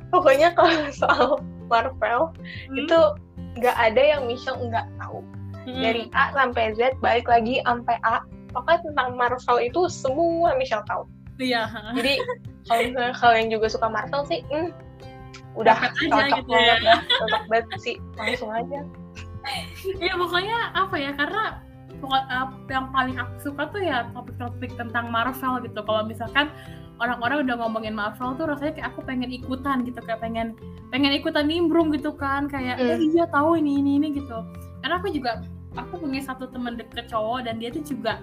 Pokoknya kalau soal Marvel Hmm, itu nggak ada yang Michelle nggak tahu. Hmm, Dari A sampai Z, balik lagi sampai A. Pokoknya tentang Marvel itu semua Michelle tahu. iya Jadi kalau misalnya kalian juga suka Marvel sih, hmm, udah aja cocok gitu banget ya. cocok banget sih, langsung aja. ya pokoknya apa ya karena pokok, uh, yang paling aku suka tuh ya topik-topik tentang Marvel gitu kalau misalkan orang-orang udah ngomongin Marvel tuh rasanya kayak aku pengen ikutan gitu kayak pengen pengen ikutan nimbrung gitu kan kayak eh, Hmm. iya tahu ini ini ini gitu karena aku juga aku punya satu temen deket cowok dan dia tuh juga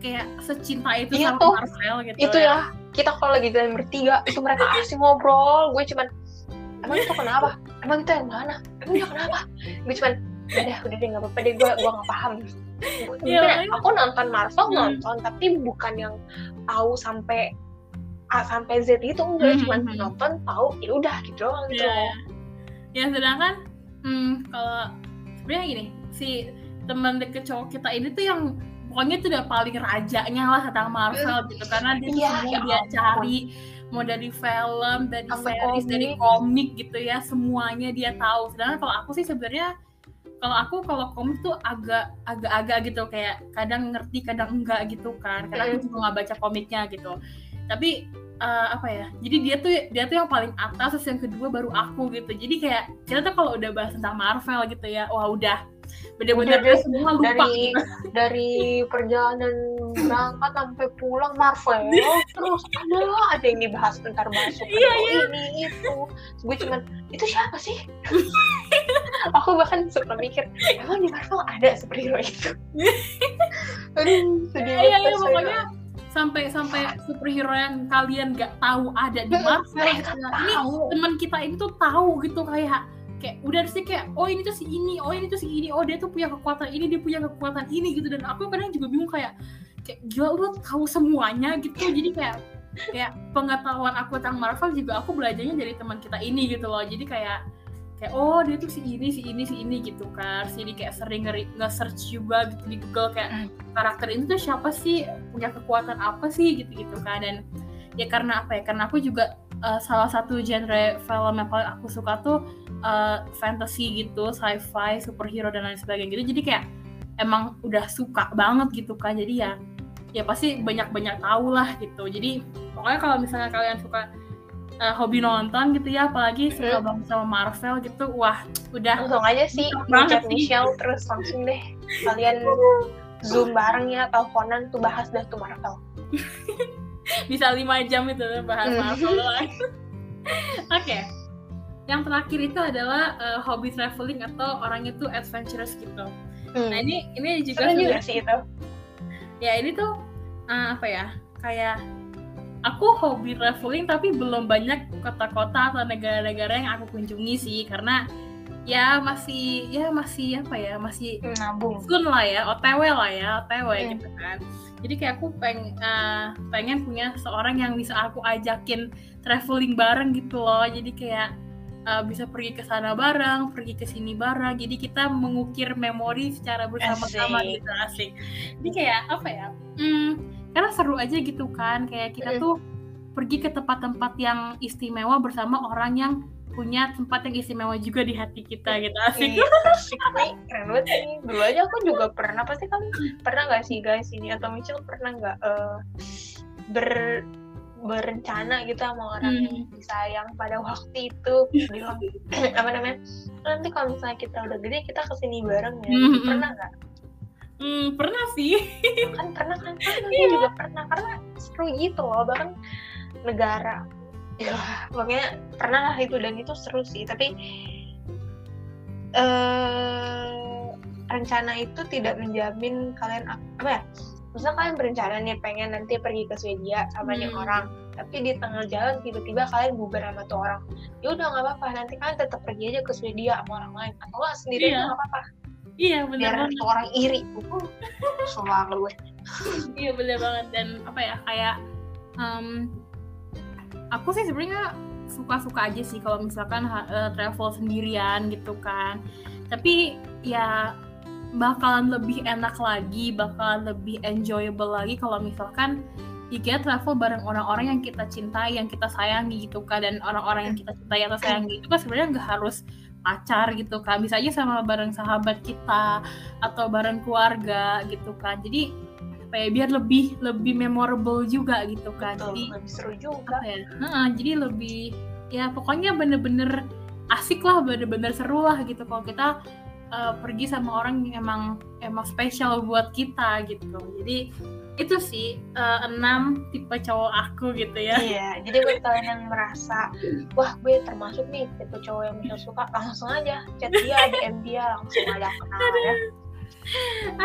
kayak secinta itu Iya sama tuh. Marvel gitu Itu ya, kita kalau lagi jalan bertiga, itu mereka asik ngobrol, gue cuman, emang itu kenapa? Emang itu yang mana? Emang itu kenapa? Gue cuman, udah udah deh nggak apa-apa deh, gue gue nggak paham. Iya, makanya- aku nonton Marvel Hmm. nonton, tapi bukan yang tahu sampai A sampai Z itu enggak Hmm, cuma hmm, hmm. nonton tahu ya udah gitu doang gitu Iya. Ya sedangkan hmm, kalau sebenarnya gini si teman deket cowok kita ini tuh yang pokoknya tuh udah paling rajanya lah tentang Marvel gitu. Karena dia tuh Iya, semua ya dia ampun. cari mau dari film, dari Sampai series, dari komik. komik gitu ya semuanya dia tahu. Sedangkan kalau aku sih sebenarnya kalau aku kalau komik tuh agak agak-agak gitu. Kayak kadang ngerti kadang enggak gitu kan. Karena aku juga nggak baca komiknya gitu. Tapi eh, apa ya jadi dia tuh dia tuh yang paling atas terus yang kedua baru aku gitu. Jadi kayak kita tuh kalau udah bahas tentang Marvel gitu ya wah udah bener-bener deh, semua lupa. Dari dari perjalanan berangkat sampai pulang Marvel terus ada ada yang dibahas bentar masuk Iya, iya. ini itu. Gue cuman itu siapa sih? Aku bahkan suka mikir emang di Marvel ada superhero itu? Aduh sedih Iya iya banget, pokoknya sampai sampai superhero yang kalian nggak tahu ada di Marvel. Ini teman kita ini tuh tahu gitu kayak kayak udah sih kayak oh ini tuh si ini oh ini tuh si ini oh dia tuh punya kekuatan ini dia punya kekuatan ini gitu. Dan aku kadang juga bingung kayak kayak gila lu tahu semuanya gitu. Jadi kayak kayak pengetahuan aku tentang Marvel juga aku belajarnya dari teman kita ini gitu loh. Jadi kayak kayak oh dia tuh si ini si ini si ini gitu kan. Jadi kayak sering nge-search juga gitu di Google kayak Hmm. karakter ini tuh siapa sih? Punya kekuatan apa sih? Gitu gitu kan. Dan ya karena apa ya? Karena aku juga uh, salah satu genre film yang paling aku suka tuh uh, fantasy gitu sci-fi superhero dan lain sebagainya gitu jadi kayak emang udah suka banget gitu kan jadi ya ya pasti banyak-banyak tahu lah gitu jadi pokoknya kalau misalnya kalian suka uh, hobi nonton gitu ya apalagi suka Hmm. banget sama Marvel gitu wah udah langsung aja sih ngechat sih. Michelle terus langsung deh kalian zoom bareng ya teleponan tuh bahas dah tuh Marvel bisa lima jam itu bahas. Marvel doang. Oke. Yang terakhir itu adalah uh, hobi traveling atau orang itu adventurous gitu. Nah ini ini juga juga sih itu ya ini tuh uh, apa ya kayak aku hobi traveling tapi belum banyak kota-kota atau negara-negara yang aku kunjungi sih karena ya masih ya masih apa ya masih nabung soon lah ya, OTW lah ya, OTW Hmm. gitu kan. Jadi kayak aku peng, eh, pengen punya seorang yang bisa aku ajakin traveling bareng gitu loh. Jadi kayak eh, bisa pergi ke sana bareng, pergi ke sini bareng. Jadi kita mengukir memori secara bersama-sama gitu asik. Jadi kayak apa ya? Hmm, karena seru aja gitu kan. Kayak kita tuh pergi ke tempat-tempat yang istimewa bersama orang yang punya tempat yang istimewa juga di hati kita gitu asik. Ih, asik nih keren banget nih dulu aja aku juga pernah pasti kamu pernah nggak sih guys ini atau Michelle pernah nggak eh, ber berencana gitu sama orang yang Hmm. disayang pada waktu itu bilang apa namanya nanti kalau misalnya kita udah gede kita ke sini bareng ya Hmm, hmm. pernah nggak Hmm, pernah sih. kan pernah kan kan Iya. juga pernah karena seru gitu loh bahkan negara ya pokoknya pernah lah itu dan itu seru sih tapi eh rencana itu tidak menjamin kalian ap- apa ya misalnya kalian berencana nih pengen nanti pergi ke Swedia sama nih Hmm. orang tapi di tengah jalan tiba-tiba kalian bubar sama tuh orang ya udah nggak apa-apa nanti kalian tetap pergi aja ke Swedia sama orang lain atau nggak sendiri Iya. nggak apa-apa Iya benar biar banget. tuh orang iri uh, gue Iya benar banget dan apa ya kayak em, aku sih sebenarnya suka-suka aja sih kalau misalkan eh, travel sendirian gitu kan. Tapi ya bakalan lebih enak lagi, bakalan lebih enjoyable lagi kalau misalkan ya kita travel bareng orang-orang yang kita cintai, yang kita sayangi gitu kan dan orang-orang yang kita cintai atau sayangi itu kan sebenarnya nggak harus pacar gitu kan bisa aja sama bareng sahabat kita atau bareng keluarga gitu kan jadi apa ya biar lebih lebih memorable juga gitu kan Betul, jadi lebih seru juga. apa ya Heeh, jadi lebih ya pokoknya bener-bener asik lah bener-bener seru lah gitu. Kalau kita eh, pergi sama orang yang emang emang spesial buat kita gitu jadi itu sih eh, enam tipe cowok aku gitu ya Iya, jadi buat kalian yang merasa, wah gue termasuk nih tipe cowok yang Michelle suka, langsung aja chat dia, DM dia, langsung aja kenal ya.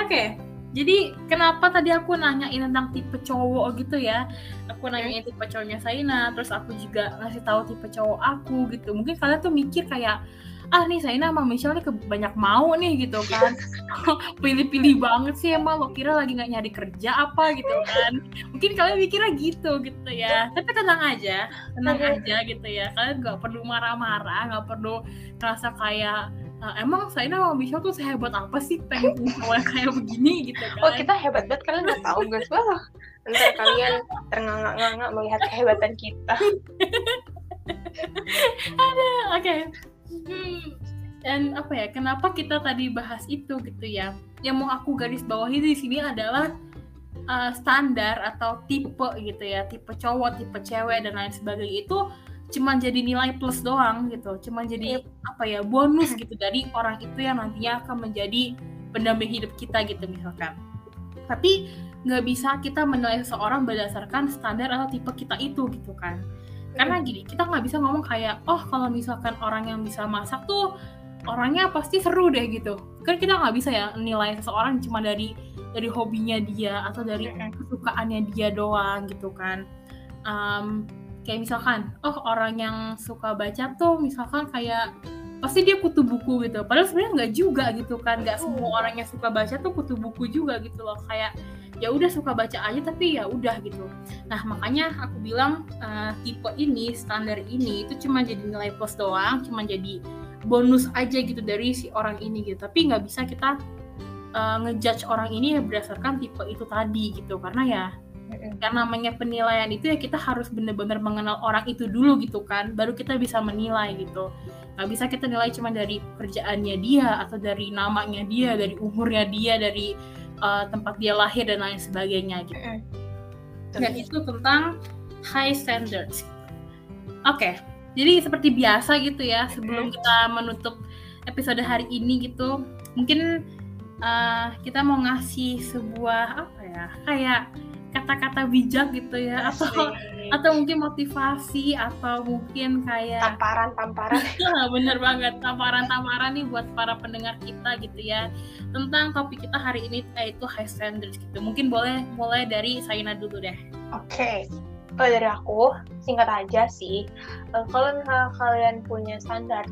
Oke, jadi kenapa tadi aku nanyain tentang tipe cowok gitu ya? Aku nanyain tipe cowoknya Saina, terus aku juga ngasih tahu tipe cowok aku gitu. Mungkin kalian tuh mikir kayak ah nih saya nama Michelle nih banyak mau nih gitu kan. Pilih-pilih banget sih emang lo kira lagi nggak nyari kerja apa gitu kan. Mungkin kalian mikirnya gitu gitu ya. Tapi tenang aja tenang aja gitu ya. Kalian nggak perlu marah-marah nggak perlu merasa kayak uh, emang saya nama Michelle tuh sehebat apa sih pengen punya kayak begini? gitu kan. oh kita hebat banget kalian nggak tahu guys. Wah ntar kalian ternganga-nganga melihat kehebatan kita. Ada oke. okay. Hmm. dan apa ya kenapa kita tadi bahas itu gitu ya? Yang mau aku garis bawahi di sini adalah uh, standar atau tipe gitu ya. Tipe cowok tipe cewek dan lain sebagainya itu cuma jadi nilai plus doang gitu. Cuma jadi yep. apa ya bonus gitu dari orang itu yang nantinya akan menjadi pendamping hidup kita gitu misalkan. Tapi nggak bisa kita menilai seseorang berdasarkan standar atau tipe kita itu gitu kan karena gini kita nggak bisa ngomong kayak oh kalau misalkan orang yang bisa masak tuh orangnya pasti seru deh gitu. Kan kita nggak bisa ya nilai seseorang cuma dari dari hobinya dia atau dari kesukaannya dia doang gitu kan. Um, kayak misalkan oh orang yang suka baca tuh misalkan kayak pasti dia kutu buku gitu. Padahal sebenarnya nggak juga gitu kan. Nggak semua orang yang suka baca tuh kutu buku juga gitu loh. Kayak ya udah suka baca aja tapi ya udah gitu. Nah makanya aku bilang uh, tipe ini standar ini itu cuma jadi nilai plus doang cuma jadi bonus aja gitu dari si orang ini gitu. Tapi nggak bisa kita uh, ngejudge orang ini berdasarkan tipe itu tadi gitu. Karena ya yang namanya penilaian itu ya kita harus benar-benar mengenal orang itu dulu gitu kan baru kita bisa menilai gitu. Nggak bisa kita nilai cuma dari kerjaannya dia atau dari namanya dia dari umurnya dia dari uh, tempat dia lahir dan lain sebagainya gitu. Dan itu tentang high standards. Oke okay. jadi seperti biasa gitu ya sebelum kita menutup episode hari ini gitu mungkin uh, kita mau ngasih sebuah apa ya kayak kata-kata bijak gitu ya Asik. atau atau mungkin motivasi atau mungkin kayak tamparan-tamparan bener banget tamparan-tamparan nih buat para pendengar kita gitu ya tentang topik kita hari ini yaitu high standards gitu mungkin boleh mulai dari Saina dulu deh oke okay. kalau dari aku singkat aja sih eh, kalau kalian punya standar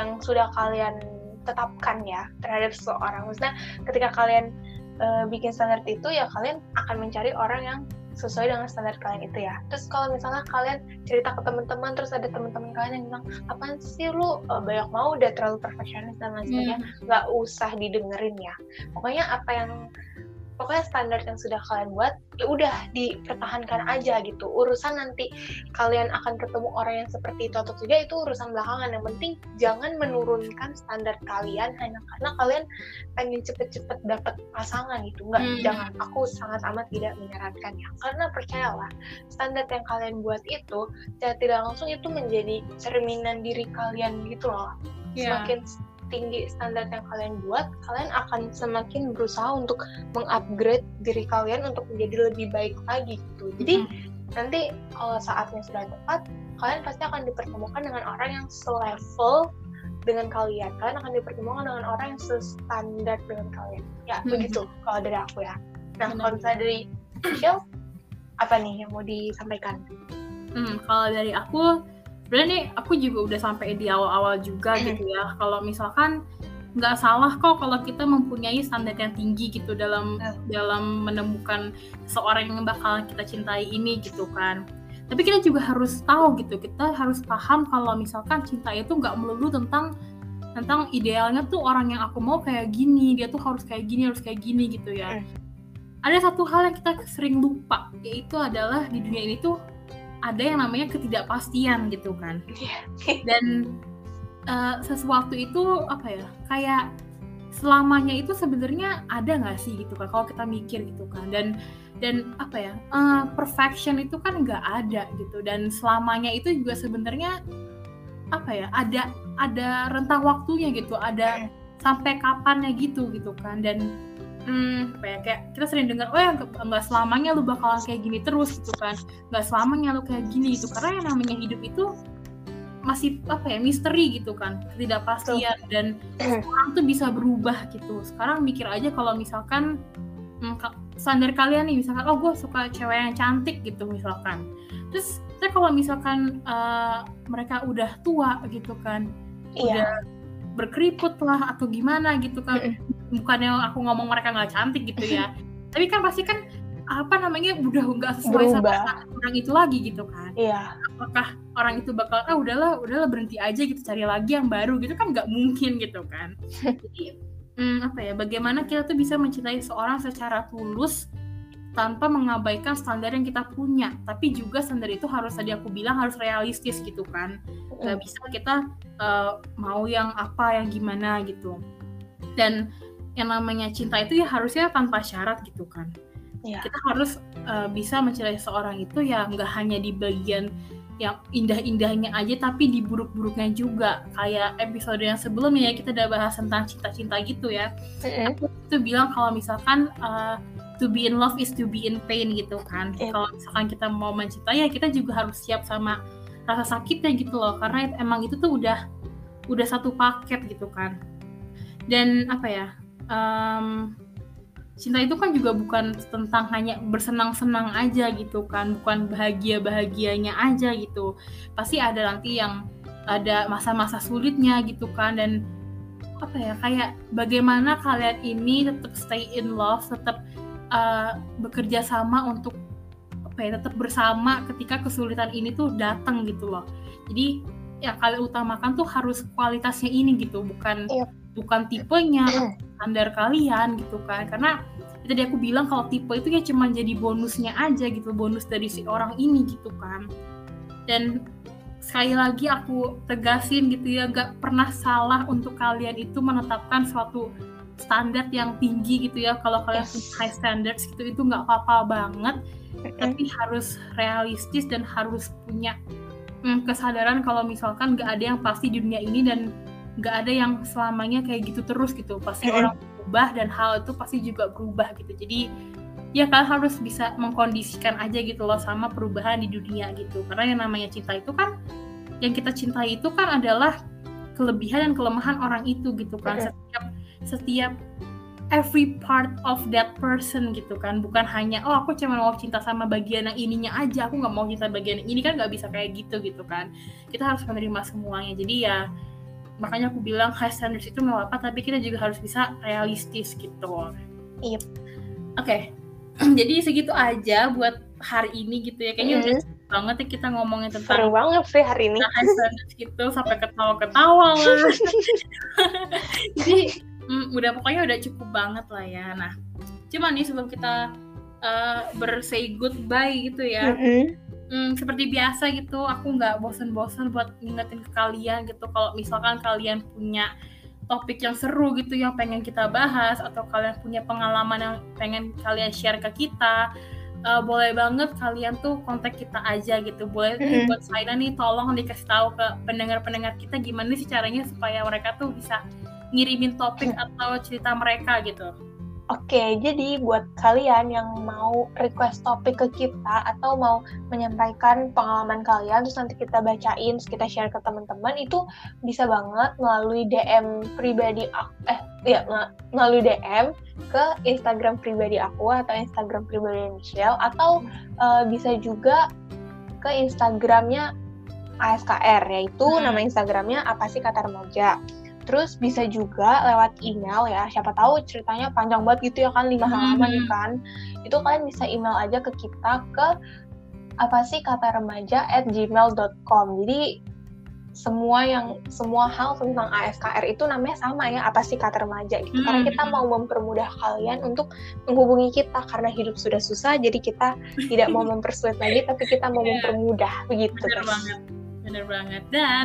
yang sudah kalian tetapkan ya terhadap seseorang maksudnya ketika kalian uh, bikin standar itu ya kalian akan mencari orang yang sesuai dengan standar kalian itu ya. Terus kalau misalnya kalian cerita ke teman-teman, terus ada teman-teman kalian yang bilang, apa sih lu uh, banyak mau udah terlalu perfeksionis dan lain sebagainya, hmm. nggak hmm. usah didengerin ya. Pokoknya apa yang pokoknya standar yang sudah kalian buat ya udah dipertahankan aja gitu. Urusan nanti kalian akan ketemu orang yang seperti itu atau tidak itu urusan belakangan. Yang penting jangan menurunkan standar kalian hanya karena kalian pengen cepet-cepet dapat pasangan gitu. Nggak hmm. jangan. Aku sangat amat tidak menyarankan ya. Karena percayalah standar yang kalian buat itu secara tidak langsung itu menjadi cerminan diri kalian gitu loh. Yeah. semakin tinggi standar yang kalian buat, kalian akan semakin berusaha untuk mengupgrade diri kalian untuk menjadi lebih baik lagi gitu. Jadi hmm. nanti kalau saatnya sudah tepat, kalian pasti akan dipertemukan dengan orang yang selevel dengan kalian. Kalian akan dipertemukan dengan orang yang sestandar dengan kalian. Ya hmm. begitu kalau dari aku ya. Nah kalau misalnya dari Michelle, apa nih yang mau disampaikan? Hmm, kalau dari aku sebenarnya nih aku juga udah sampai di awal-awal juga gitu ya. Kalau misalkan nggak salah kok kalau kita mempunyai standar yang tinggi gitu dalam dalam menemukan seorang yang bakal kita cintai ini gitu kan. Tapi kita juga harus tahu gitu kita harus paham kalau misalkan cinta itu nggak melulu tentang tentang idealnya tuh orang yang aku mau kayak gini dia tuh harus kayak gini harus kayak gini gitu ya. Ada satu hal yang kita sering lupa yaitu adalah di dunia ini tuh ada yang namanya ketidakpastian gitu kan iya. dan uh, sesuatu itu apa ya kayak selamanya itu sebenarnya ada nggak sih gitu kan kalau kita mikir gitu kan dan dan apa ya uh, perfection itu kan nggak ada gitu dan selamanya itu juga sebenarnya apa ya ada ada rentang waktunya gitu ada iya. sampai kapannya gitu gitu kan dan hmm, apa ya kayak kita sering dengar oh ya nggak selamanya lu bakalan kayak gini terus gitu kan. Nggak selamanya lu kayak gini gitu. Karena yang namanya hidup itu masih apa ya misteri gitu kan tidak ya dan orang tuh bisa berubah gitu. Sekarang mikir aja kalau misalkan hmm, standar kalian nih misalkan oh gue suka cewek yang cantik gitu misalkan. Terus saya kalau misalkan uh, mereka udah tua gitu kan iya. udah berkeriput lah atau gimana gitu kan bukannya aku ngomong mereka nggak cantik gitu ya. Tapi kan pasti kan apa namanya udah nggak sesuai sama orang itu lagi gitu kan. Iya. apakah orang itu bakal ah udahlah udahlah berhenti aja gitu cari lagi yang baru gitu kan nggak mungkin gitu kan. Jadi hmm, apa ya bagaimana kita tuh bisa mencintai seorang secara tulus tanpa mengabaikan standar yang kita punya. Tapi juga standar itu harus tadi aku bilang harus realistis gitu kan. Nggak bisa kita eh, mau yang apa yang gimana gitu. Dan yang namanya cinta itu ya harusnya tanpa syarat gitu kan. Iya. kita harus uh, bisa mencintai seorang itu ya nggak hanya di bagian yang indah-indahnya aja tapi di buruk-buruknya juga. Kayak episode yang sebelumnya ya kita udah bahas tentang cinta-cinta gitu ya. Aku itu bilang kalau misalkan uh, to be in love is to be in pain gitu kan. Iya. kalau misalkan kita mau mencintai ya kita juga harus siap sama rasa sakitnya gitu loh. Karena emang itu tuh udah udah satu paket gitu kan. Dan apa ya em, cinta itu kan juga bukan tentang hanya bersenang-senang aja gitu kan bukan bahagia bahagianya aja gitu. Pasti ada nanti yang ada masa-masa sulitnya gitu kan dan apa ya kayak bagaimana kalian ini tetap stay in love tetap uh, bekerja sama untuk apa ya tetap bersama ketika kesulitan ini tuh datang gitu loh. Jadi yang kalian utamakan tuh harus kualitasnya ini gitu bukan Iya. bukan tipenya standar kalian gitu kan. Karena tadi aku bilang kalau tipe itu ya cuma jadi bonusnya aja gitu bonus dari si orang ini gitu kan. Dan sekali lagi aku tegasin gitu ya gak pernah salah untuk kalian itu menetapkan suatu standar yang tinggi gitu ya. Kalau kalian Yes. punya high standards gitu itu nggak apa-apa banget. Tapi harus realistis dan harus punya mm, kesadaran kalau misalkan nggak ada yang pasti di dunia ini dan nggak ada yang selamanya kayak gitu terus gitu. Pasti orang berubah dan hal itu pasti juga berubah gitu. Jadi ya kalian harus bisa mengkondisikan aja gitu loh sama perubahan di dunia gitu. Karena yang namanya cinta itu kan yang kita cintai itu kan adalah kelebihan dan kelemahan orang itu gitu kan. Mm-mm. setiap setiap every part of that person gitu kan. Bukan hanya oh aku cuma mau cinta sama bagian yang ininya aja aku nggak mau cinta bagian yang ini kan nggak bisa kayak gitu gitu kan. Kita harus menerima semuanya. Jadi ya makanya aku bilang high standards itu nggak apa tapi kita juga harus bisa realistis gitu Yep. oke jadi segitu aja buat hari ini gitu ya kayaknya udah Mm. cukup banget ya kita ngomongin Seru tentang banget sih hari ini. high standards gitu sampai ketawa-ketawa lah jadi mm, udah pokoknya udah cukup banget lah ya nah cuman nih sebelum kita uh, bersay goodbye gitu ya Mm-mm. Hmm, seperti biasa gitu, aku nggak bosan-bosan buat ngingetin ke kalian gitu. Kalau misalkan kalian punya topik yang seru gitu yang pengen kita bahas atau kalian punya pengalaman yang pengen kalian share ke kita, eh, boleh banget kalian tuh kontak kita aja gitu. Boleh nih Mm-mm. buat saya nih tolong dikasih tahu ke pendengar-pendengar kita gimana sih caranya supaya mereka tuh bisa ngirimin topik atau cerita mereka gitu. Oke, jadi buat kalian yang mau request topik ke kita atau mau menyampaikan pengalaman kalian, terus nanti kita bacain, terus kita share ke teman-teman, itu bisa banget melalui DM pribadi aku, eh, ya mel- melalui DM ke Instagram pribadi aku atau Instagram pribadi Michelle, atau eh, bisa juga ke Instagramnya ASKR, yaitu Hmm. nama Instagramnya apa sih kata remaja. Terus bisa juga lewat email ya, siapa tahu ceritanya panjang banget gitu ya kan, lima Hmm. halaman kan. Itu kalian bisa email aja ke kita ke apa sih kata remaja at gmail.com. Jadi semua yang semua hal tentang ASKR itu namanya sama ya, apa sih kata remaja gitu. Karena Hmm. kita mau mempermudah kalian untuk menghubungi kita karena hidup sudah susah, jadi kita tidak mau mempersulit lagi, tapi kita mau Iya. mempermudah begitu Bener guys. banget, bener banget. Dan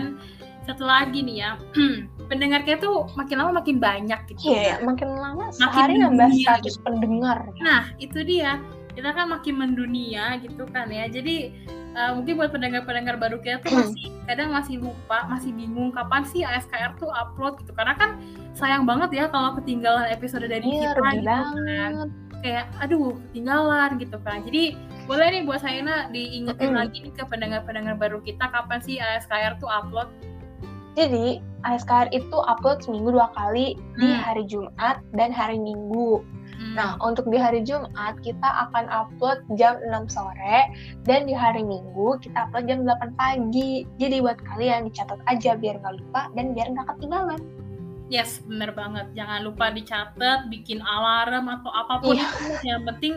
satu lagi nih ya, pendengar kita tuh makin lama makin banyak gitu. Iya, ya. makin lama sehari mendunia nambah gitu. 100 pendengar. Nah, itu dia. Kita kan makin mendunia gitu kan ya. Jadi eh, mungkin buat pendengar-pendengar baru kita tuh masih kadang masih lupa, masih bingung kapan sih ASKR tuh upload gitu. Karena kan sayang banget ya kalau ketinggalan episode dari Iya, kita gitu kan. Kayak aduh, ketinggalan gitu kan. Jadi boleh nih buat saya diingetin Mm-mm. lagi nih ke pendengar-pendengar baru kita kapan sih ASKR tuh upload. Jadi, ASKR itu upload seminggu dua kali di Hmm. hari Jumat dan hari Minggu. Hmm. Nah, untuk di hari Jumat kita akan upload jam 6 sore dan di hari Minggu kita upload jam 8 pagi. Jadi buat kalian dicatat aja biar nggak lupa dan biar nggak ketinggalan. Yes, bener banget. Jangan lupa dicatat, bikin alarm atau apa pun itu. Yang penting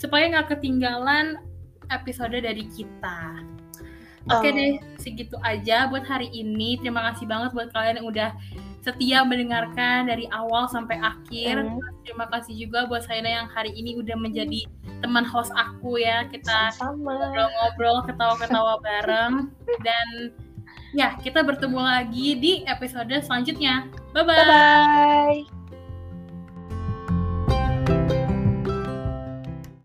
supaya nggak ketinggalan episode dari kita. Oke Oh. deh, segitu aja buat hari ini. Terima kasih banget buat kalian yang udah setia mendengarkan dari awal sampai akhir. Hmm. Terima kasih juga buat saya yang hari ini udah menjadi teman host aku ya. Kita ngobrol-ngobrol, ketawa-ketawa bareng. Dan ya, kita bertemu lagi di episode selanjutnya. Bye-bye. Bye bye.